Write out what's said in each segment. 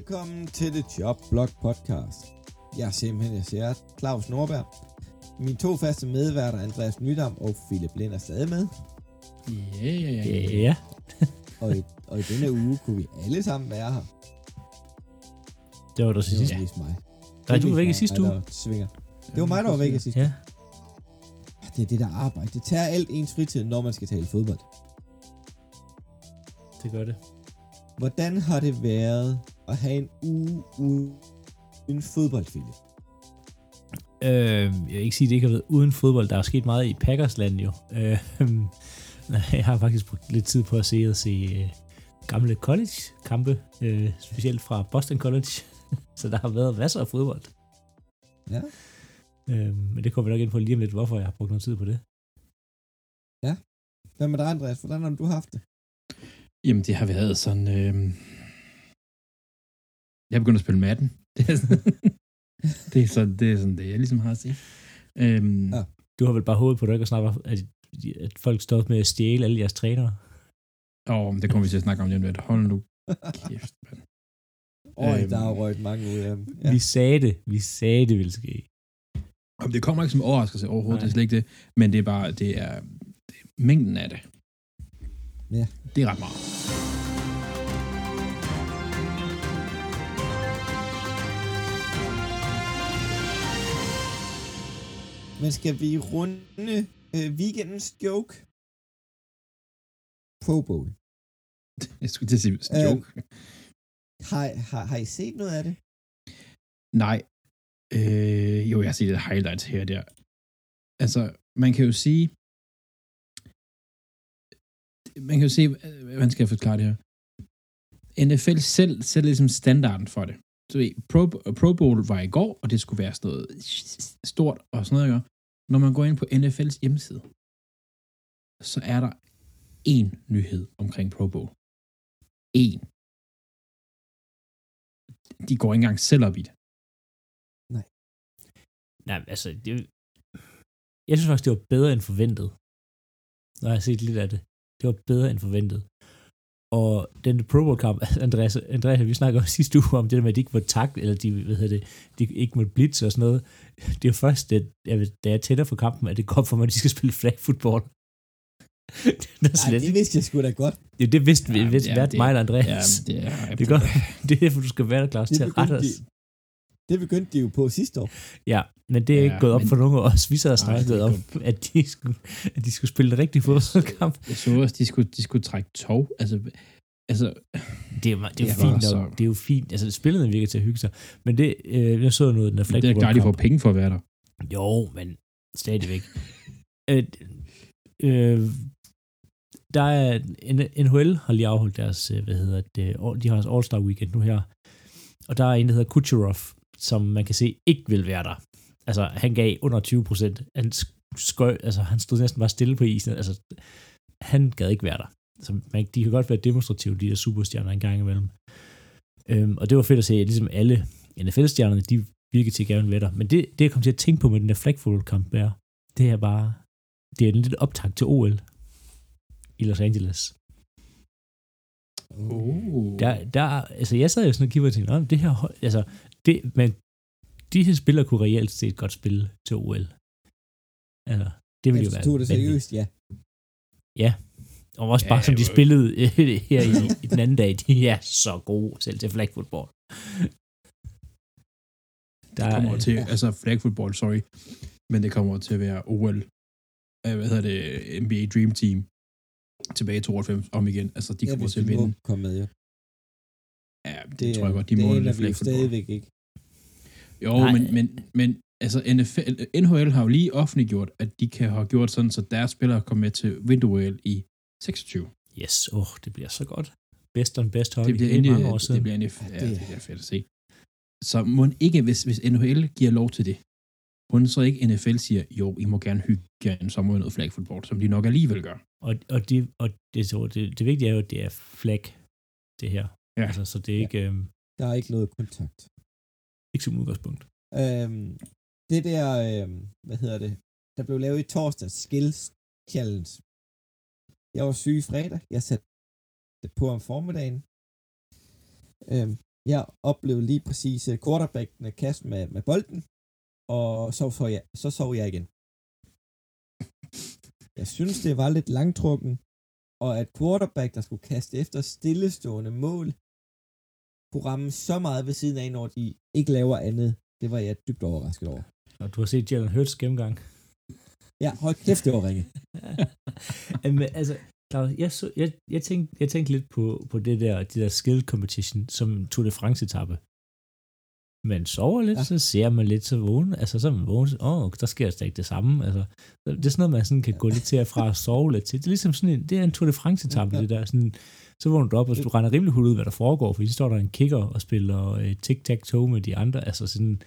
Velkommen til The Job Blog Podcast. Jeg er simpelthen jeg siger Claus Norberg. Mine to faste medværter, Andreas Nydam og Philip Lind, er stadig med. Ja, ja, ja. Ja, Og i, og i denne uge kunne vi alle sammen være her. det var der Det sidst. var mest mig. Nej, du var væk i sidste uge. Svinger. Det var mig, der var væk i sidste Ja. Det er det der arbejde. Det tager alt ens fritid, når man skal tale fodbold. det gør det. Hvordan har det været at have en uge uden fodboldfilm? Øh, jeg vil ikke sige, at det ikke har været uden fodbold. Der er sket meget i Packersland jo. Øh, jeg har faktisk brugt lidt tid på at se og se øh, gamle college-kampe, øh, specielt fra Boston College. Så der har været masser af fodbold. Ja. Øh, men det kommer vi nok ind på lige om lidt, hvorfor jeg har brugt noget tid på det. Hvad med dig, Andreas? Hvordan har du haft det? Jamen, det har været sådan... Øh... Jeg er begyndt at spille Madden. Det er sådan, det, er sådan, det er sådan det, jeg ligesom har at sige. Øhm, Ja. Du har vel bare hovedet på, at du ikke har snakket at, at folk står med at stjæle alle jeres trænere. Og det kommer vi til at snakke om lige om lidt. Hold nu kæft, mand. Øj, Øhm. der har røget mange ud af dem. Ja. Vi sagde det. Vi sagde det ville ske. Om det kommer ikke som overraskelse overhovedet, Nej. det er slet ikke det. Men det er bare, det er, det er mængden af det. Ja. Det er ret meget. Men skal vi runde øh, weekendens joke? Pro Bowl. Jeg skulle til at sige Øh, joke. Har, har, har I set noget af det? Nej. Øh, jo, jeg har set lidt highlights her og der. Altså, man kan jo sige... Man kan jo se, øh, hvordan skal jeg forklare det her? NFL selv sætter ligesom standarden for det. Så ved, Pro, Pro Bowl var i går, og det skulle være sådan noget stort og sådan noget. ikke? Når man går ind på NFL's hjemmeside, så er der én nyhed omkring Pro Bowl. En. De går ikke engang selv op i det. Nej, altså, det, jeg synes faktisk, det var bedre end forventet. Når jeg har set lidt af det. Det var bedre end forventet. Og den Pro Bowl kamp, Andreas, Andreas, vi snakker også sidste uge om det der med, at de ikke var takt, eller de, hvad hedder det, de ikke måtte blitz og sådan noget. Det er først, at jeg, da jeg tænder for kampen, at det går for mig, at de skal spille flag football. det, er slet, det vidste jeg sgu da godt. det, det vidste vi, Ja, vidste ja, hvert det- mig og Andreas. Ja, det er... det, gør, det er derfor, du skal være der, Claus, Det til at rette os. de, det begyndte de jo på sidste år. Ja, men det er Ja, ikke gået op men- for nogen af os. Vi sad og snakkede er om, at de, skulle, at de skulle spille en rigtig fodboldkamp. Jeg så også, de skulle, de skulle trække tog. Altså, altså Det er, jo- det er jo Det fint, så... det er jo fint. Altså, spillerne virker til at hygge sig. Men det, øh, jeg så noget, den der flag det er klart, de får penge for at være der. Jo, men stadigvæk. øh, øh, der er, NHL har lige afholdt deres, øh, hvad hedder det, de har deres All-Star Weekend nu her. Og der er en, der hedder Kucherov, som man kan se ikke vil være der. Altså, han gav under 20 procent. Han, skøj, altså, han stod næsten bare stille på isen. Altså, han gad ikke være der. Så man, de kan godt være demonstrative, de der superstjerner en gang imellem. Øhm, og det var fedt at se, at ligesom alle NFL-stjernerne, de virker til gerne være der. Men det, det jeg kom til at tænke på med den der flag kamp er, det er bare, det er en lidt optag til OL i Los Angeles. Oh. Der, der, altså jeg sad jo sådan og kiggede og tænkte, "Nå, det her, altså, det, men de her spillere kunne reelt set godt spille til OL. Altså, det ville jo være tog det seriøst, ja. Og også Ja, bare som de spillede her i, i den anden dag, de er så gode selv til flag football. Der, det kommer er- til, altså flag football, sorry, men det kommer til at være OL, øh, hvad hedder det, NBA Dream Team, tilbage i 92 om igen. Altså, de ja, kommer hvis til at vinde. komme med, ja. Ja, det, Det, tror jeg godt, de det må aner med vi flag jo football. stadigvæk ikke. Jo, Nej. men, men, men altså NFL, NHL har jo lige offentliggjort, at de kan have gjort sådan, så deres spillere kommer med til vinter-OL i 26. Yes, åh, oh, det bliver så godt. Best on best hockey. Det bliver er endelig, mange år det siden. bliver endelig, Ja, ja, det- det bliver fedt at se. Så må ikke, hvis, hvis NHL giver lov til det, må så ikke NFL siger, jo, I må gerne hygge jer en sommer med noget flag football, som de nok alligevel gør. Og, og, de, og det, så, det, det vigtige er jo, at det er flag, det her. Ja. Altså, så det er ikke, øhm, Der er ikke noget kontakt ikke som udgangspunkt. Øhm, det der, øhm, hvad hedder det, der blev lavet i torsdag, Skills Challenge. Jeg var syg i fredag. Jeg satte det på om formiddagen. Øhm, jeg oplevede lige præcis øh, quarterbackene kast med, med bolden, og så sov jeg, så sov jeg igen. Jeg synes, det var lidt langtrukken, og at quarterback, der skulle kaste efter stillestående mål, kunne ramme så meget ved siden af, når de ikke laver andet. Det var jeg dybt overrasket over. Og du har set Jalen Hurts gennemgang. Ja, hold kæft, det var ringe. Men altså, Claus, jeg, så, jeg, jeg, tænkte, jeg tænkte lidt på, på det der, det der skill competition, som Tour de France etappe. Man sover lidt, ja. så ser man lidt så vågen. Altså, så man vågen, åh, oh, der sker ikke det samme. Altså, det er sådan noget, man sådan kan gå lidt til at fra at sove lidt til. Det er ligesom sådan en, det er en Tour de France etappe, ja, ja. det der. Sådan, så vågner du op, og du regner rimelig hul ud, hvad der foregår, fordi så står der en kicker og spiller uh, tic-tac-toe med de andre. Altså sådan,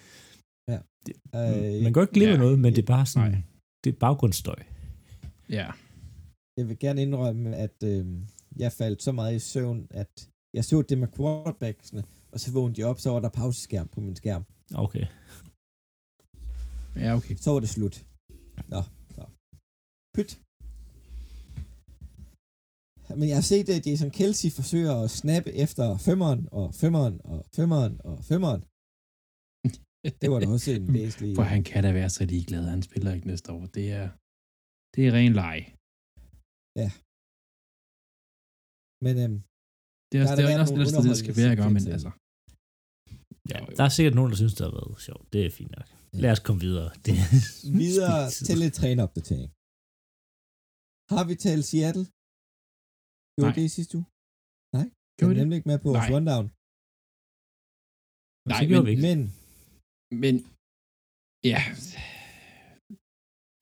ja. det, øh, man kan ikke glemme ja, noget, men det er bare sådan, nej. det er baggrundsstøj. Ja. Jeg vil gerne indrømme, at øh, jeg faldt så meget i søvn, at jeg så det med quarterbacksene, og så vågnede jeg op, så var der pauseskærm på min skærm. Okay. Ja, okay. Så var det slut. Nå, så. Pyt. Men jeg har set, at Jason Kelsey forsøger at snappe efter femmeren, og femmeren, og femmeren, og femmeren. Det var da også en væsentlig... For han kan da være så ligeglad, han spiller ikke næste år. Det er, det er ren leg. Ja. Men øhm, det er, også, det er også det, det skal være, ikke? Men altså... Ja, der er sikkert nogen, der synes, det har været sjovt. Det er fint nok. Lad os komme videre. Det videre til lidt træneopdatering. Har vi talt Seattle? Gjorde det i sidste uge? Nej. Gjorde det? nemlig ikke med på Nej. rundown. Nej, men, men, men, ja,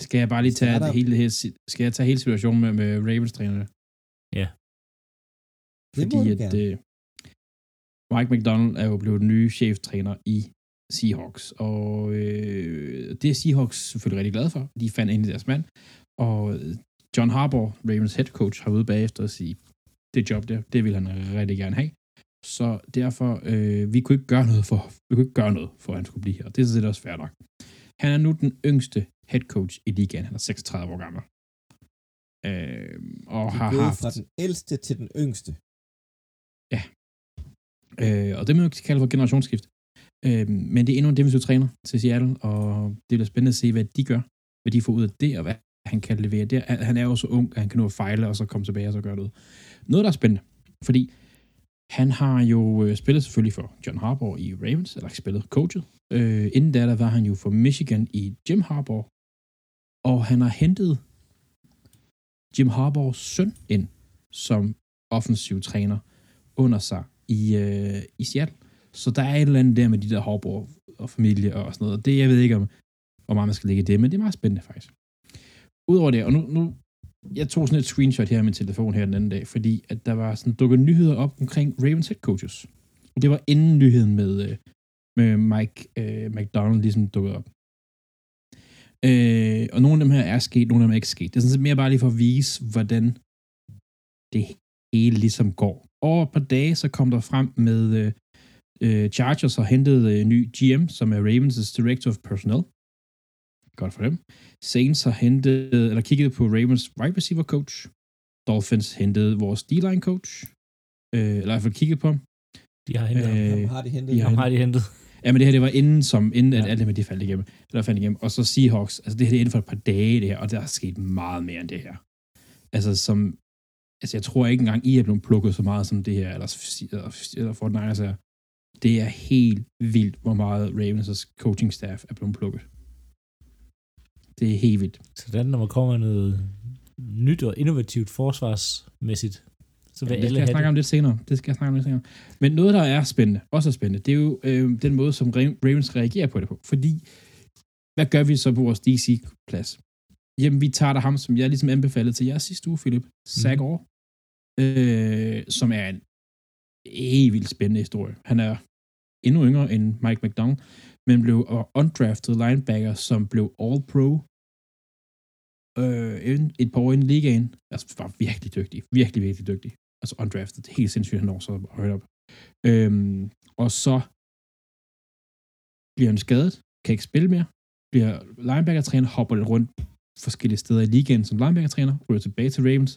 skal jeg bare lige tage det hele, skal jeg tage hele situationen med, med Ravens trænerne? Ja. Fordi at uh, Mike McDonald er jo blevet den nye cheftræner i Seahawks, og øh, det er Seahawks selvfølgelig rigtig glade for. De fandt ind i deres mand, og John Harbour, Ravens head coach, har ude bagefter at sige, det job der, det vil han rigtig gerne have. Så derfor, øh, vi kunne ikke gøre noget for, vi kunne ikke gøre noget for, at han skulle blive her. Det er sådan set også fair nok. Han er nu den yngste head coach i ligaen. Han er 36 år gammel. Øh, og har haft... fra den ældste til den yngste. Ja. Øh, og det må man jo kalde for generationsskift. Øh, men det er endnu en defensiv træner til Seattle, og det bliver spændende at se, hvad de gør, hvad de får ud af det, og hvad han kan levere der. Han er jo så ung, at han kan nå at fejle, og så komme tilbage og så gøre det ud. Noget, der er spændende, fordi han har jo øh, spillet selvfølgelig for John Harbaugh i Ravens, eller spillet coachet. Øh, inden da, der var han jo for Michigan i Jim Harbaugh, og han har hentet Jim Harbaughs søn ind som offensiv træner under sig i, øh, i Seattle. Så der er et eller andet der med de der Harbaugh og familie og sådan noget. Det, jeg ved ikke, om, hvor meget man skal lægge i det, men det er meget spændende faktisk. Udover det, og nu, nu jeg tog sådan et screenshot her af min telefon her den anden dag, fordi at der var sådan dukket nyheder op omkring Ravens head coaches. Det var inden nyheden med, øh, med Mike øh, McDonald ligesom dukkede op. Øh, og nogle af dem her er sket, nogle af dem er ikke sket. Det er sådan set mere bare lige for at vise, hvordan det hele ligesom går. Over et par dage, så kom der frem med øh, øh Chargers har hentet øh, ny GM, som er Ravens' Director of Personnel. Godt for dem. Saints har hentet, eller kigget på Ravens wide receiver coach. Dolphins hentede vores D-line coach. Øh, eller i hvert fald kigget på ham. De har hentet øh, ham. har de hentet. De ham har de hentet. Ja, men det her, det var inden, som, inden ja. at alle med de faldt igennem. Eller faldt igennem. Og så Seahawks, altså det her, det er inden for et par dage, det her, og der er sket meget mere end det her. Altså som, altså jeg tror ikke engang, I er blevet plukket så meget som det her, eller, eller, eller Fortnite er. Det er helt vildt, hvor meget Ravens' coaching staff er blevet plukket. Det er helt vildt. Så den, når man kommer med noget nyt og innovativt forsvarsmæssigt, så vil ja, det skal jeg snakke det. om lidt senere. Det skal jeg snakke om lidt senere. Men noget, der er spændende, også er spændende, det er jo øh, den måde, som Ravens reagerer på det på. Fordi, hvad gør vi så på vores DC-plads? Jamen, vi tager der ham, som jeg ligesom anbefalede til jer sidste uge, Philip. Zach mm. øh, som er en helt vildt spændende historie. Han er endnu yngre end Mike McDonald, men blev undrafted linebacker, som blev All-Pro øh, et par år inden ligaen. Altså, var virkelig dygtig. Virkelig, virkelig dygtig. Altså undrafted. Helt sindssygt, han når så højt op. Øhm, og så bliver han skadet, kan ikke spille mere, bliver linebacker-træner, hopper lidt rundt forskellige steder i ligaen som linebacker-træner, ryger tilbage til Ravens,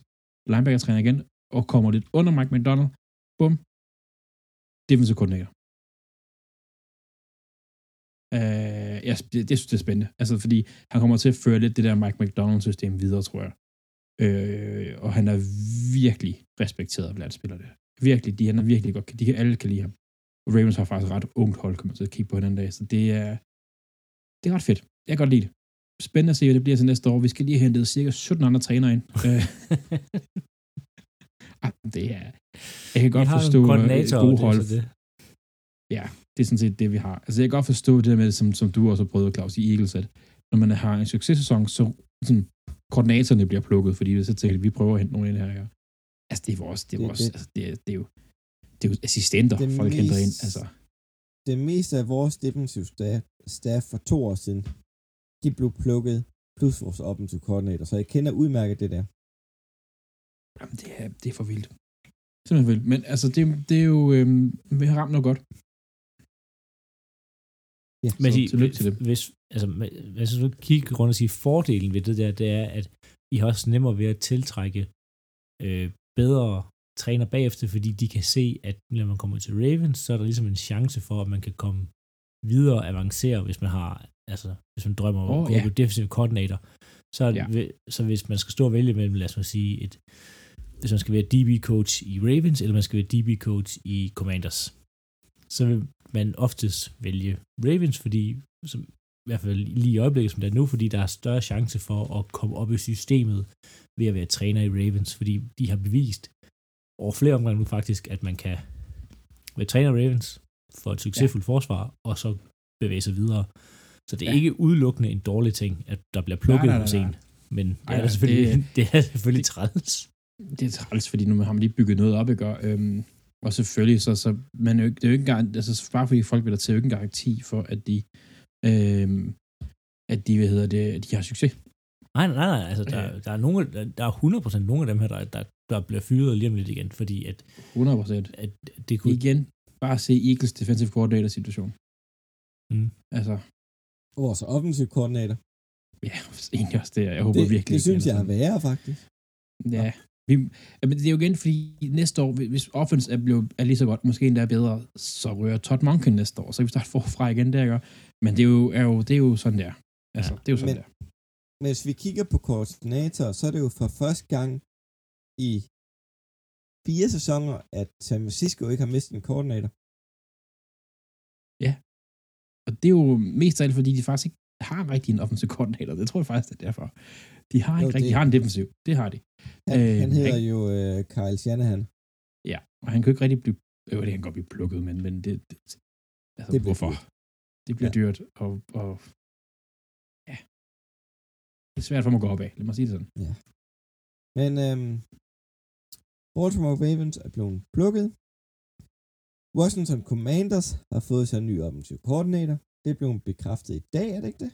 linebacker-træner igen, og kommer lidt under Mike McDonald. Bum. Defensive koordinator. Jeg, det, det synes jeg er spændende. Altså, fordi han kommer til at føre lidt det der Mike McDonald-system videre, tror jeg. Øh, og han er virkelig respekteret blandt spillerne. Virkelig, de, han er virkelig godt, de kan, alle kan lide ham. Og Ravens har faktisk ret ungt hold, kommer til at kigge på en anden dag, så det er, det er ret fedt. Jeg kan godt lide det. Spændende at se, hvad det bliver til næste år. Vi skal lige have hentet cirka 17 andre trænere ind. Øh, det er, jeg kan godt forstå øh, gode hold. det. Ja, det er sådan set det, vi har. Altså, jeg kan godt forstå det med, som, som du også har prøvet, Claus, i Eagles, at når man har en successæson, så sådan, koordinatorerne bliver plukket, fordi så tænker de, vi prøver at hente nogen ind her. Ja. Altså, det er vores, det er Det- vores, det- altså, det, er, det, er jo, det er jo assistenter, Det folk henter ind. mest- Altså, Det meste af vores defensive staff, staff for to år siden, de blev plukket, plus vores offensive koordinator, så jeg kender udmærket det der. jamen, det, er, det er for vildt. Simpelthen vildt. Men altså, det, det er jo, øhm, vi har ramt noget godt. Ja, Men Så tillykke til det. hvis, altså, hvis du kigger rundt og siger, fordelen ved det der, det er, at I har også nemmere ved at tiltrække øh, bedre træner bagefter, fordi de kan se, at når man kommer til Ravens, så er der ligesom en chance for, at man kan komme videre og avancere, hvis man har, altså, hvis man drømmer om Åh, at gå ja. defensive coordinator. Så, Ja. så hvis man skal stå og vælge mellem, lad os sige, et, hvis man skal være DB-coach i Ravens, eller man skal være DB-coach i Commanders, så vil man oftest vælge Ravens, fordi som, i hvert fald lige i øjeblikket, som det er nu, fordi der er større chance for at komme op i systemet ved at være træner i Ravens, fordi de har bevist over flere omgange nu faktisk, at man kan være træner i Ravens for et succesfuldt ja. forsvar, og så bevæge sig videre. Så det er Ja. ikke udelukkende en dårlig ting, at der bliver plukket Nej, nej, hos nej, en. Men det Ej, er, nej, selvfølgelig, det- det, det er selvfølgelig træls. det er træls, fordi nu har man lige bygget noget op, ikke? Og, øhm, og selvfølgelig, så, så man er jo ikke, det er jo ikke engang, altså bare fordi folk vil der til, er jo ikke en garanti for, at de, øhm, at de, hvad hedder det, at de har succes. Nej, nej, nej, altså der, Ja. der, er nogle, der, der er 100% nogle af dem her, der, der, der bliver fyret lige om lidt igen, fordi at, 100 procent. at det kunne... Igen, bare se Eagles defensive coordinator situation. Mm. Altså, Vores offensive koordinator. ja, egentlig også det. Jeg håber Det, virkelig. det synes jeg er værre, faktisk. Ja. Vi, ja, men det er jo igen, fordi næste år, hvis offense er, blevet, er lige så godt, måske endda bedre, så rører Todd Monken næste år, så vi starte forfra igen der, ikke? Men det er jo, er jo, det er jo sådan der. Altså, Ja. det er jo sådan Men- der. Men hvis vi kigger på koordinator, så er det jo for første gang i fire sæsoner, at San Francisco ikke har mistet en koordinator. Og det er jo mest af alt, fordi de faktisk ikke har rigtig en offensiv koordinator. Det tror jeg faktisk, det er derfor. De har ikke Jo, rigtig, det- de har en defensiv. Det har de. Han, Øh, han hedder han- jo øh, Kyle Shanahan. Ja, og han kan ikke rigtig blive... Øh, det kan godt blive plukket, men, men det... det altså, Det hvorfor? dyrt. Det bliver Ja. dyrt, og, og... Ja. Det er svært for mig at gå op af. Lad mig sige det sådan. Men øhm, Baltimore Ravens er blevet plukket. Washington Commanders har fået sig en ny offensiv koordinator. Det er blevet bekræftet i dag, er det ikke det?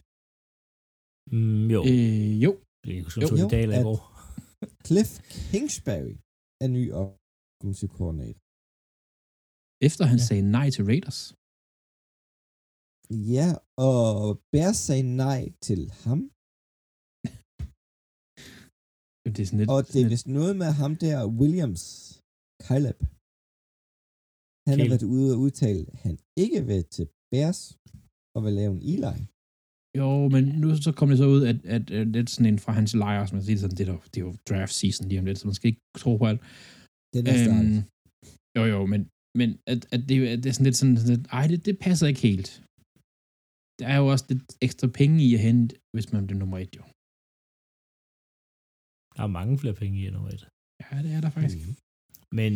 Mm, jo, øh, jo. jeg kan jo, jo, i dag eller i går. Cliff Kingsbury er ny offensiv koordinator. Efter han Ja. sagde nej til Raiders. Ja, og Bears sagde nej til ham. Det er sådan lidt... Og det er vist noget med ham der, Williams, Caleb. Han har Caleb. været ude og udtale, at han ikke vil til Bears og vil lave en Eli. Jo, men nu så kom det så ud, at, at, at lidt sådan en fra hans lejre, som man siger sådan, det er, jo, det er jo draft season lige om lidt, så man skal ikke tro på alt. Den er. Øhm, jo, jo, men, men at, at det, at det er sådan lidt sådan, sådan lidt, ej, det, det passer ikke helt. Der er jo også lidt ekstra penge i at hente, hvis man bliver nummer et, jo. Der er mange flere penge i nummer et. Ja, det er der faktisk. Mm. Men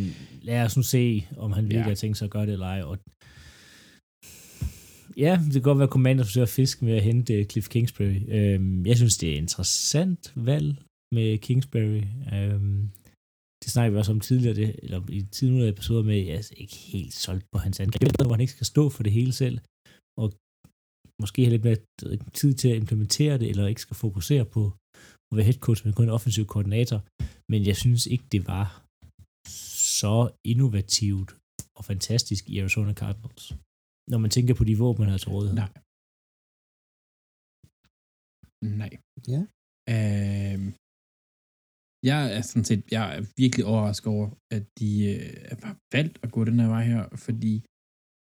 lad os nu se, om han virkelig Ja. ja. har tænkt sig at gøre det eller ej. Og ja, det kan godt være, at Commander forsøger at fiske med at hente øh, Cliff Kingsbury. Øhm, jeg synes, det er et interessant valg med Kingsbury. Øhm, det snakker vi også om tidligere, det, eller i tidligere episoder med, at jeg er ikke helt solgt på hans angreb, hvor han ikke skal stå for det hele selv, og måske have lidt mere tid til at implementere det, eller ikke skal fokusere på at være head coach, men kun en offensiv koordinator. Men jeg synes ikke, det var så innovativt og fantastisk i Arizona Cardinals. Når man tænker på de våben, man har til rådighed. Nej. Nej. Ja. Øhm, jeg er sådan set, jeg er virkelig overrasket over, at de øh, har valgt at gå den her vej her, fordi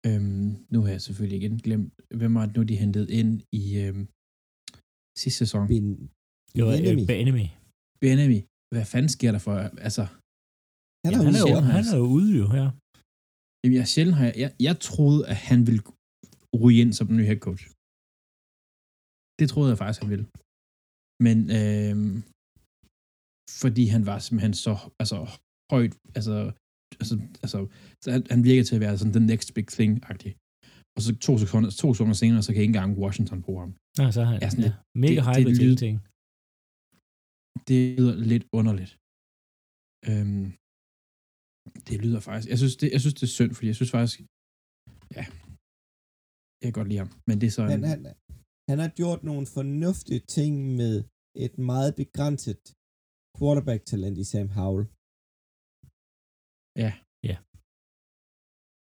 Øhm, nu har jeg selvfølgelig igen glemt, hvem var det nu, de hentede ind i øhm, sidste sæson? Bin, Det var Enemy. øh, Enemy. Benemy. Hvad fanden sker der for? Altså, han Ja, er, han, jo er jo, han er jo ude jo her. Jamen, jeg sjældent har jeg, jeg, jeg troede, at han ville ryge ind som den nye head coach. Det troede jeg faktisk, han ville. Men øhm, fordi han var simpelthen så altså, højt, altså, altså, altså så han, han virkede til at være sådan the next big thing-agtig. Og så to sekunder, to sekunder senere, så kan ikke engang Washington bruge ham. Nej, så er han Ja, sådan ja, lidt- mega det- hype det til lyd- ting. Det lyder lidt underligt. Øhm, det lyder faktisk, jeg synes det, jeg synes det er synd, fordi jeg synes faktisk, ja, jeg kan godt lide ham, men det er så en, han, han, han har gjort nogle fornuftige ting med et meget begrænset quarterback-talent i Sam Howell.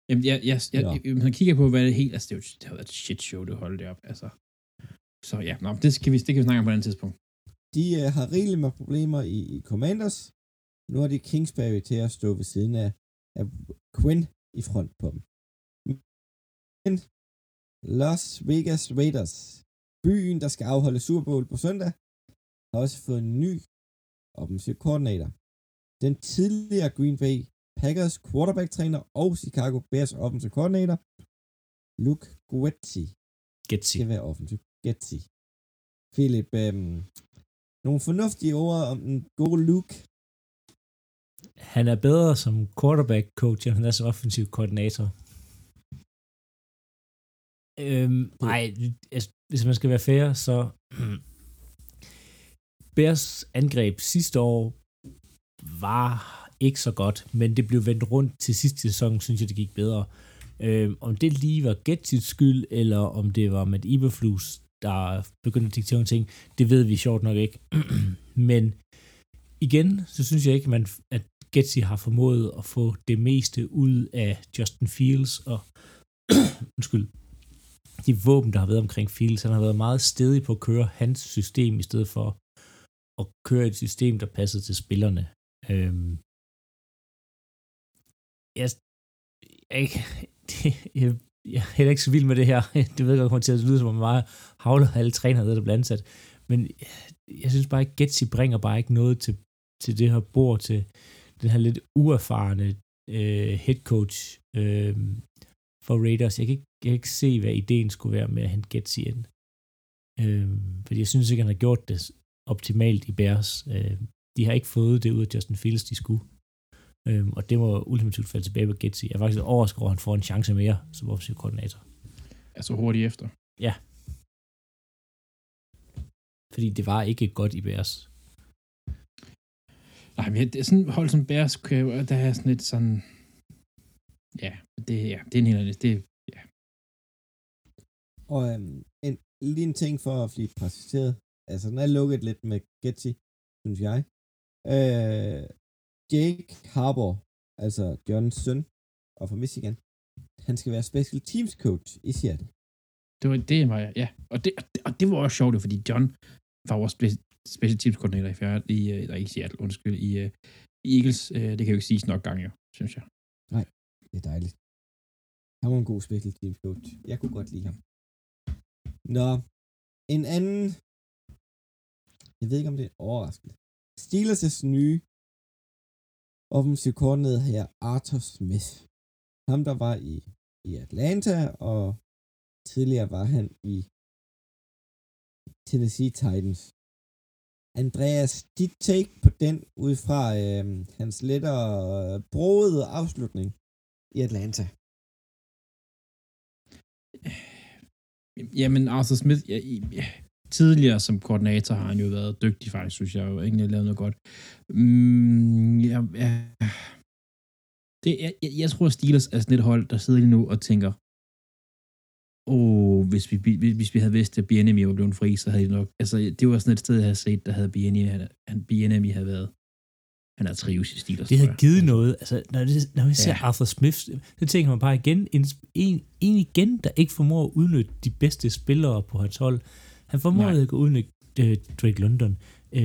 Jamen, jeg, jeg, jeg, Ja. jeg, hvis man kigger på, hvad det er helt... Altså, det, er jo, det har været et shit show, det holdt det op. Altså. Så ja, nå, det, skal vi, det kan vi snakke om på et andet tidspunkt. De uh, har rigeligt med problemer i, i Commanders. Nu har de Kingsbury til at stå ved siden af, af Quinn i front på dem. Men Las Vegas Raiders, byen, der skal afholde Super Bowl på søndag, har også fået en ny offensiv koordinator. Den tidligere Green Bay Packers quarterback-træner og Chicago Bears offensiv koordinator, Luke Guetzi, Getsy. skal være offensiv. Guetzi. Philip, øhm, nogle fornuftige ord om den gode Luke. Han er bedre som quarterback coach, end han er som offensiv koordinator. Øhm, nej, altså, hvis man skal være fair, så Bears angreb sidste år var ikke så godt, men det blev vendt rundt til sidste sæson, synes jeg, det gik bedre. Øhm, om det lige var Getsits skyld, eller om det var Matt Eberflus, der begyndte at diktere ting, det ved vi sjovt nok ikke. men igen, så synes jeg ikke, man, at Getsy har formået at få det meste ud af Justin Fields og undskyld, de våben, der har været omkring Fields. Han har været meget stedig på at køre hans system, i stedet for at køre et system, der passer til spillerne. Øhm, jeg, jeg, jeg, jeg er heller ikke så vild med det her. Det ved jeg godt, kommer til at lyde som om meget havler alle trænere, der bliver ansat. Men jeg synes bare ikke, Getsy bringer bare ikke noget til, til det her bord, til den her lidt uerfarne øh, head coach øh, for Raiders. Jeg kan, ikke, jeg kan ikke se, hvad ideen skulle være med at hente Getsy ind. Øh, fordi jeg synes ikke, han har gjort det optimalt i Bears. Øh, de har ikke fået det ud af Justin Fields, de skulle. Øh, og det må ultimativt falde tilbage på Getsy. Jeg er faktisk overrasket over, at han får en chance mere som offensiv koordinator. Altså hurtigt efter. Fordi det var ikke godt i Bears. Nej, men det er sådan Bears, kan jo- der er sådan lidt sådan... Ja, det, ja, det er en helt anden... Det, ja. Og øhm, en, lige en ting for at blive præciseret. Altså, den er lukket lidt med Getty, synes jeg. Øh, Jake Harbour, altså Johns søn, og fra Michigan, han skal være special teams coach i Seattle. Det var, det var ja. Og det, og det, og det var også sjovt, fordi John var spe- special teams koordinator i, Fjerde, i, øh, eller ikke i Seattle, undskyld, i, øh, i Eagles. Øh, det kan jo ikke siges nok gange, jo, synes jeg. Nej, Det er dejligt. Han var en god special teams coach. Jeg kunne godt lide ham. Nå, en anden... Jeg ved ikke, om det er overraskende. Steelers' nye offensiv koordinator her, Arthur Smith. Ham, der var i, i Atlanta, og tidligere var han i Tennessee Titans. Andreas, dit take på den, ud fra øh, hans lettere øh, broede afslutning i Atlanta. Jamen, Arthur Smith, ja, ja, tidligere som koordinator har han jo været dygtig, faktisk, synes jeg jo. Egentlig lavet noget godt. Mm, ja, ja. Det, jeg, jeg, jeg tror, Steelers er sådan et hold, der sidder lige nu og tænker, oh, hvis vi, hvis, vi havde vidst, at Bienemy var blevet fri, så havde de nok... Altså, det var sådan et sted, jeg havde set, der havde Bienemy, han, Bienemy havde været. Han har trives i Steelers. Det havde givet noget. Altså, når, det, når man ser Ja. Arthur Smith, så tænker man bare igen, en, en, en igen, der ikke formår at udnytte de bedste spillere på hans hold. Han formår Nej. ikke at udnytte uh, Drake London, uh,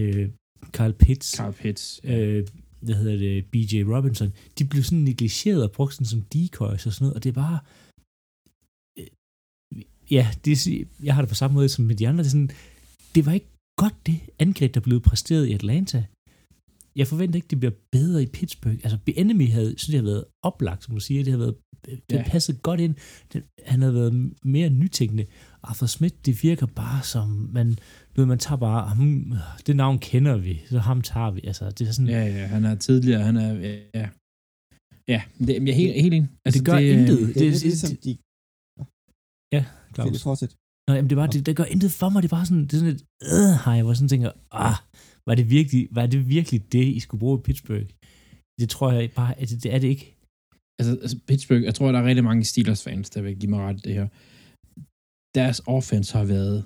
Carl Pitts, Carl Pitts. øh, hvad hedder det, BJ Robinson, de blev sådan negligeret og brugt sådan som decoys og sådan noget, og det er bare, ja, det, er- jeg har det på samme måde som med de andre. Det, er sådan, det var ikke godt, det angreb, der blev præsteret i Atlanta. Jeg forventer ikke, det bliver bedre i Pittsburgh. Altså, Enemy havde, synes jeg, været oplagt, som du siger. Det havde været, det Ja. passede godt ind. Det, han havde været mere nytænkende. Arthur Smith, det virker bare som, man, ved, man tager bare, hmm, det navn kender vi, så ham tager vi. Altså, det er sådan, Ja, ja, han er tidligere, han er, ja. Ja, det, jeg er helt, helt enig. Altså, det gør intet. Det er lidt ligesom de... Claus. Philip, fortsæt. Nå, jamen, det, var, det, det gør intet for mig. Det er bare sådan, det er sådan et øh, hej, hvor jeg sådan tænker, ah, var det, virkelig, var det virkelig det, I skulle bruge i Pittsburgh? Det tror jeg bare, at det, det er det ikke. altså, altså Pittsburgh, jeg tror, der er rigtig mange Steelers-fans, der vil give mig ret det her. Deres offense har været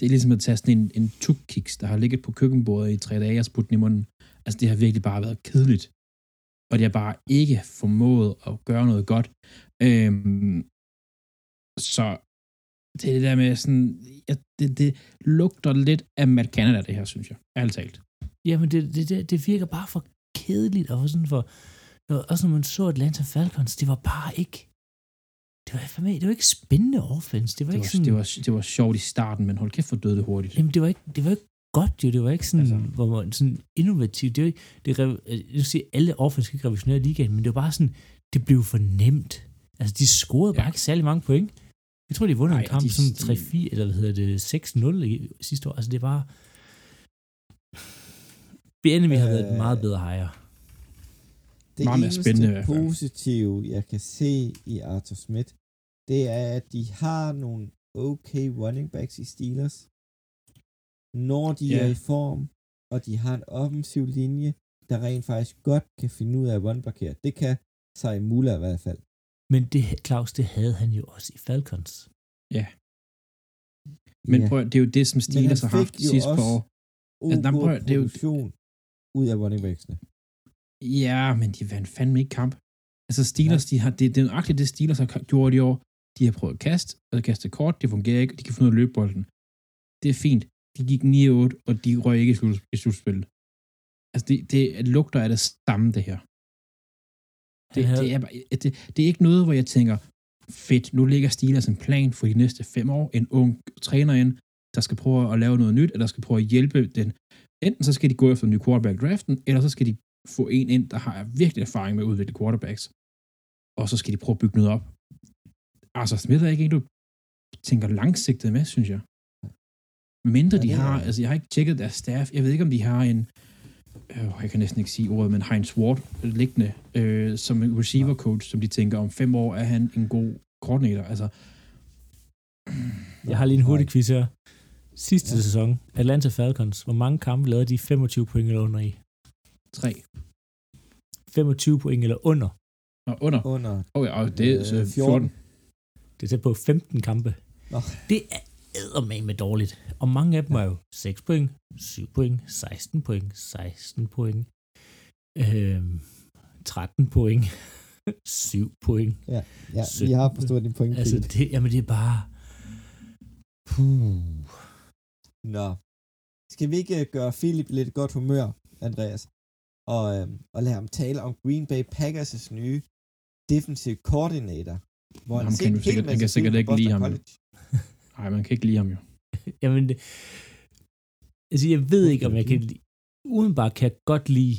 det er ligesom at tage sådan en, en tuk-kiks, der har ligget på køkkenbordet i tre dage og spurgt den i munden. Altså, det har virkelig bare været kedeligt. Og det har bare ikke formået at gøre noget godt. Øhm, så det er det der med sådan, ja, det, det lugter lidt af Matt Canada, det her, synes jeg. Ærligt talt. Jamen, det, det, det, det virker bare for kedeligt, og for sådan for, også når man så Atlanta Falcons, det var bare ikke, det var, for mig, det var ikke spændende offense. Det var Det ikke var, sådan, det, var, det var sjovt i starten, men hold kæft for døde det hurtigt. Jamen, det var ikke, det var ikke godt jo. Det var ikke sådan, Altså. hvor man, sådan innovativt. Det var ikke, det, jeg vil sige, alle offense skal ikke revolutionere ligaen, men det var bare sådan, det blev for nemt. Altså, de scorede bare Ja. ikke særlig mange point. Jeg tror, de vundet en kamp de- som de- 3-4, eller hvad hedder det, 6-0 i, sidste år. Altså, det var... Enemy har været et Øh, meget bedre hejre. Det Meget mere eneste spændende positive, jeg kan se i Arthur Smith, det er, at de har nogle okay running backs i Steelers. Når de Ja. er i form, og de har en offensiv linje, der rent faktisk godt kan finde ud af at run-blokere. Det kan sig Muller i hvert fald. Men det, Claus, det havde han jo også i Falcons. Men Ja. prøv, at- det er jo det, som Steelers har haft sidste par år. Altså, prøver jeg- det er jo- ud af running backsene. Ja, men de vandt fandme ikke kamp. Altså Steelers, de har, det, det er nøjagtigt det, Steelers har gjort i år. De har prøvet at kaste, og kaste kort, det fungerer ikke, og de kan finde ud af at løbe bolden. Det er fint. De gik 9-8, og de røg ikke i slutspillet. Altså, det, det lugter af det samme, det her. Det, havde- det, er, det, det er ikke noget, hvor jeg tænker, fedt, nu ligger Steelers en plan for de næste fem år, en ung træner ind, der skal prøve at lave noget nyt, eller der skal prøve at hjælpe den. Enten så skal de gå efter en ny quarterback draften, eller så skal de få en ind, der har virkelig erfaring med at udvikle quarterbacks. Og så skal de prøve at bygge noget op. Altså, Smith er ikke en, du tænker langsigtet med, synes jeg. Mindre de har, altså jeg har ikke tjekket deres staff, jeg ved ikke, om de har en, øh, jeg kan næsten ikke sige ordet, men Heinz Ward liggende, øh, som en receiver coach, som de tænker, om fem år er han en god koordinator. Altså, Jeg har lige en hurtig quiz her. Sidste Ja. sæson, Atlanta Falcons, hvor mange kampe lavede de 25 point eller under i? tre 25 point eller under. og under. Under Oh, ja, det er Øh, øh, 14. 14. Det er tæt på 15 kampe. Nå. Det er med dårligt. Og mange af dem er jo 6 point, 7 point, 16 point, 16 point, øhm, 13 point, 7 point. Ja, vi 17. har forstået din point. Altså, det, jamen det er bare... Puh. Nå. Skal vi ikke øh, gøre Philip lidt godt humør, Andreas? Og, øhm, og lade ham tale om Green Bay Packers' nye defensive coordinator. Hvor Ham kan du sikkert- han kan sikkert ikke lide ham. Nej, man kan ikke lide ham jo. Jamen, det, altså jeg ved ikke, om jeg kan lide, udenbart kan jeg godt lide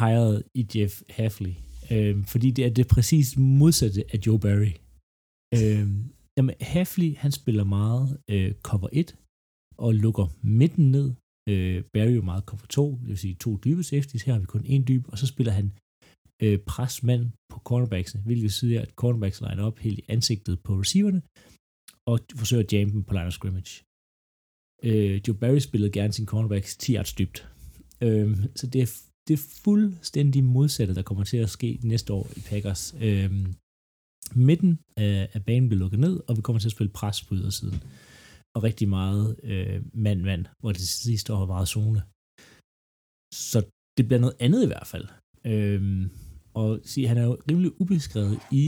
hired i Jeff Hafley, øhm, fordi det er det præcis modsatte af Joe Barry. Øhm, jamen, Hafley, han spiller meget øh, cover 1 og lukker midten ned. Øh, Barry jo meget cover 2, det vil sige to dybe safeties. Her har vi kun en dyb, og så spiller han øh, presmand på cornerbacksene, hvilket siger, at cornerbacks line op helt i ansigtet på receiverne, og forsøger at jamme dem på line of scrimmage. Øh, Joe Barry spillede gerne sin cornerbacks 10 yards dybt. Øh, så det er, det er fuldstændig modsatte, der kommer til at ske næste år i Packers. Øh, midten af, af banen bliver lukket ned, og vi kommer til at spille pres på ydersiden. Og rigtig meget øh, mand-mand, hvor det sidste år var meget zone. Så det bliver noget andet i hvert fald. Øh, og sige, han er jo rimelig ubeskrevet i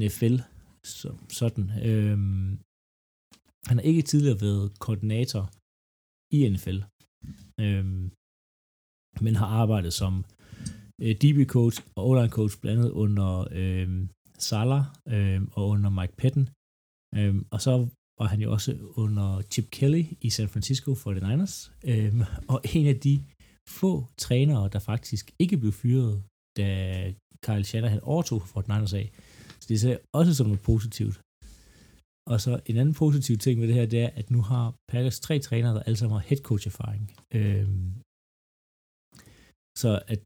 NFL som sådan. Øhm, han har ikke tidligere været koordinator i NFL, øhm, men har arbejdet som øh, DB-coach og online coach blandt andet under øh, Salah øh, og under Mike Patton. Øhm, og så var han jo også under Chip Kelly i San Francisco 49ers, øhm, og en af de få trænere, der faktisk ikke blev fyret, da Kyle Shanahan overtog for 49ers af. Så det ser også som noget positivt. Og så en anden positiv ting ved det her, det er, at nu har Packers tre trænere, der alle sammen har head coach erfaring. Øhm, så at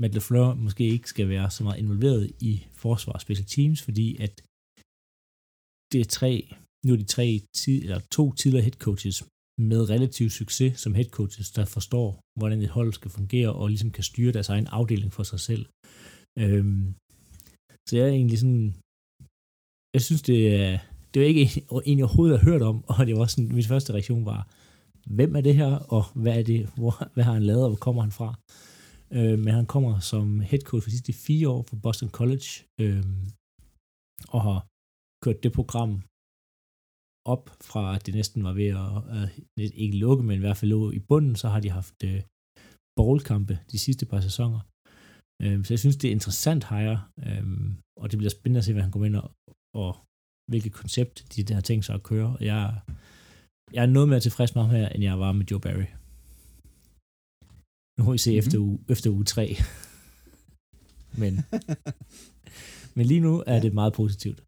Matt LaFleur måske ikke skal være så meget involveret i forsvar og special teams, fordi at det er tre, nu er de tre, tid, eller to tidligere head coaches med relativ succes som head coaches, der forstår, hvordan et hold skal fungere, og ligesom kan styre deres egen afdeling for sig selv. Øhm, så jeg er egentlig sådan, jeg synes det er, det var ikke en, jeg overhovedet har hørt om, og det var sådan, min første reaktion var, hvem er det her, og hvad er det, hvor, hvad har han lavet, og hvor kommer han fra? Øh, men han kommer som head coach for de sidste fire år fra Boston College, øh, og har kørt det program op fra, at det næsten var ved at, at ikke lukke, men i hvert fald lå i bunden, så har de haft øh, bowlkampe de sidste par sæsoner. Øh, så jeg synes, det er interessant hire, øh, og det bliver spændende at se, hvad han kommer ind og, og hvilket koncept de der tænkt sig at køre. Jeg, jeg er noget mere tilfreds med ham her, end jeg var med Joe Barry. Nu må vi se mm-hmm. efter, uge, efter uge 3. men, men lige nu er det meget positivt.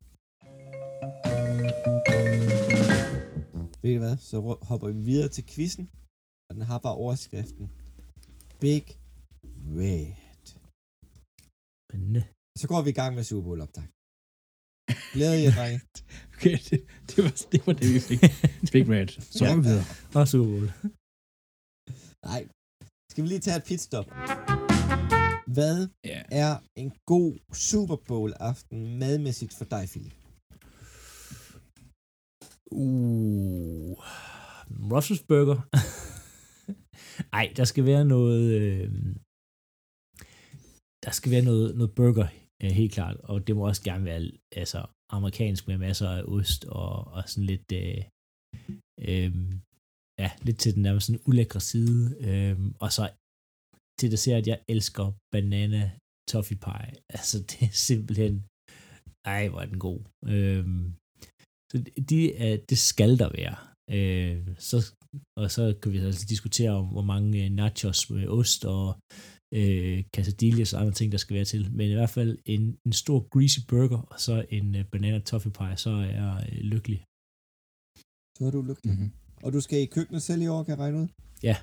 Ved du hvad, så hopper vi videre til quizzen, og den har bare overskriften. Big Red. Spændende. Så går vi i gang med Super Bowl optag. Glæder jer, drenge. Okay, det, det, var, det var det, vi fik. Big Red. Så ja. videre. Og Super Bowl. Nej. Skal vi lige tage et pitstop? Hvad yeah. er en god Super Bowl aften madmæssigt for dig, Philip? Uh, Russell's Burger. Ej, der skal være noget... Øh, der skal være noget, noget burger, øh, helt klart. Og det må også gerne være altså, amerikansk med masser af ost og, og sådan lidt... Øh, øh, ja, lidt til den der sådan ulækre side. Øh, og så til det ser, at jeg elsker banana toffee pie. Altså, det er simpelthen... Ej, hvor er den god. Øh, så de, øh, det skal der være. Øh, så, og så kan vi altså diskutere om, hvor mange øh, nachos med ost og øh, quesadillas og andre ting, der skal være til. Men i hvert fald en, en stor greasy burger, og så en uh, banana toffee pie, så er jeg uh, lykkelig. Så er du lykkelig. Mm-hmm. Og du skal i køkkenet selv i år, kan jeg regne ud? Ja,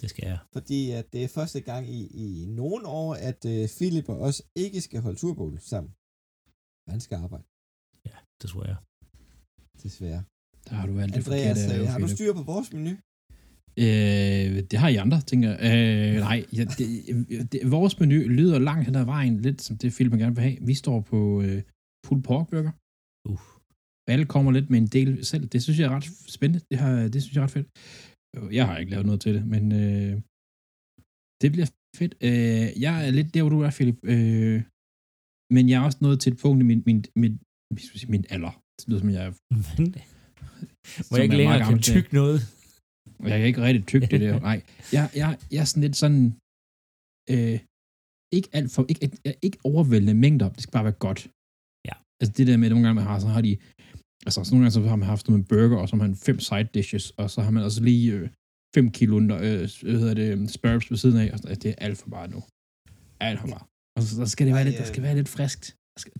det skal jeg. Fordi at det er første gang i, i nogle år, at uh, Philip og os ikke skal holde turbol sammen. Han skal arbejde. Ja, det tror jeg. Desværre. Der har du alt det Andreas, forkerte, har du styr på vores menu? Øh, det har I andre, tænker jeg. Øh, nej, ja, det, det, vores menu lyder langt hen ad vejen, lidt som det film, man gerne vil have. Vi står på øh, pulled pork burger. Uh. Alle kommer lidt med en del selv. Det synes jeg er ret spændende. Det, har, det synes jeg er ret fedt. Jeg har ikke lavet noget til det, men øh, det bliver fedt. Øh, jeg er lidt der, hvor du er, Philip. Øh, men jeg er også nået til et punkt i min, min, min, min, min alder. Det lyder som, jeg er... Må jeg ikke længere kan tykke noget? Jeg kan ikke rigtig tykke det der. Nej, jeg, jeg, jeg er sådan lidt sådan... Øh, ikke alt for... Ikke, ikke, overvældende mængder. Det skal bare være godt. Ja. Altså det der med, at nogle gange man har, så har de... Altså så nogle gange så har man haft noget med burger, og så har man fem side dishes, og så har man også lige øh, fem kilo under, øh, hvad hedder det, spurbs ved siden af, og sådan, det er alt for meget nu. Alt for meget. Og så, så skal det være lidt, der skal være lidt friskt.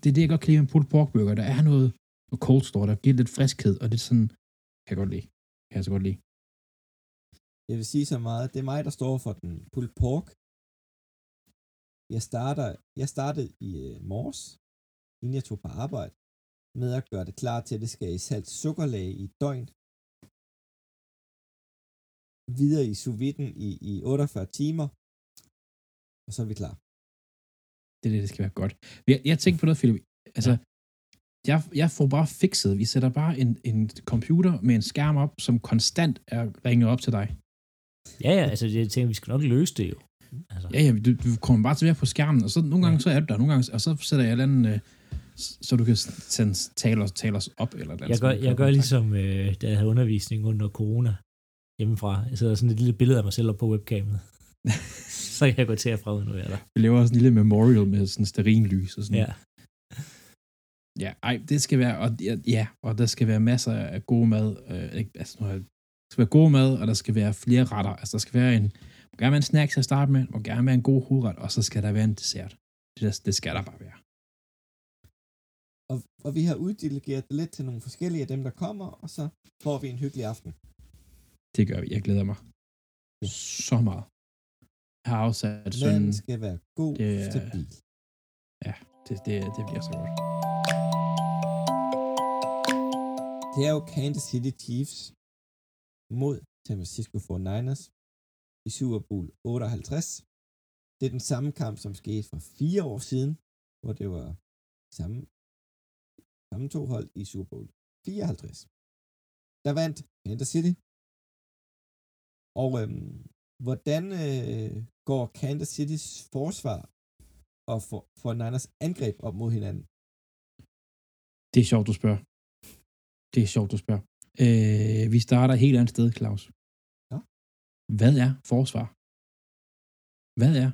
Det er det, jeg godt kan lide med pulled pork burger. Der er noget, noget cold store, der giver lidt friskhed, og det er sådan, kan jeg godt lide. Kan jeg så godt lide. Jeg vil sige så meget, det er mig, der står for den pulled pork. Jeg, starter, jeg startede i uh, morges, inden jeg tog på arbejde, med at gøre det klar til, at det skal i salt sukkerlag i et døgn. Videre i sous i, i 48 timer, og så er vi klar. Det er det, det skal være godt. Jeg, jeg tænker på noget, Philip. Altså, ja. jeg, jeg får bare fikset. Vi sætter bare en, en computer med en skærm op, som konstant er ringet op til dig. Ja, ja, altså jeg tænker, vi skal nok løse det jo. Altså. Ja, ja, du, du kommer bare til at være på skærmen, og så nogle gange ja. så er du der, nogle gange, og så sætter jeg et eller andet, øh, så du kan sende, tale, os, tale os op. Eller jeg gør, jeg gør ligesom, øh, da jeg havde undervisning under corona hjemmefra. Jeg sætter sådan et lille billede af mig selv op på webcamet. så kan jeg gå til at fra, nu er der. Vi laver også en lille memorial med sådan sterin lys og sådan Ja. Ja, ej, det skal være, og, ja, og der skal være masser af god mad. Øh, altså, nu har jeg- der skal være god mad, og der skal være flere retter. Altså, der skal være en, må gerne være en snack til at starte med, må gerne være en god hovedret, og så skal der være en dessert. Det, der- det skal der bare være. Og, og vi har uddelegeret det lidt til nogle forskellige af dem, der kommer, og så får vi en hyggelig aften. Det gør vi. Jeg glæder mig så meget. Jeg har afsat sådan... Maden skal være god Det og stabil. Det, det, det bliver så godt. Det er jo Kansas City Chiefs mod San Francisco 49ers i Super Bowl 58. Det er den samme kamp, som skete for fire år siden, hvor det var samme, samme to hold i Super Bowl 54. Der vandt Kansas City. Og øhm, hvordan øh, går Kansas Citys forsvar og for, for Niners angreb op mod hinanden? Det er sjovt, du spørger. Det er sjovt, du spørger. Øh, vi starter et helt andet sted, Claus. Ja. Hvad er forsvar? Hvad er?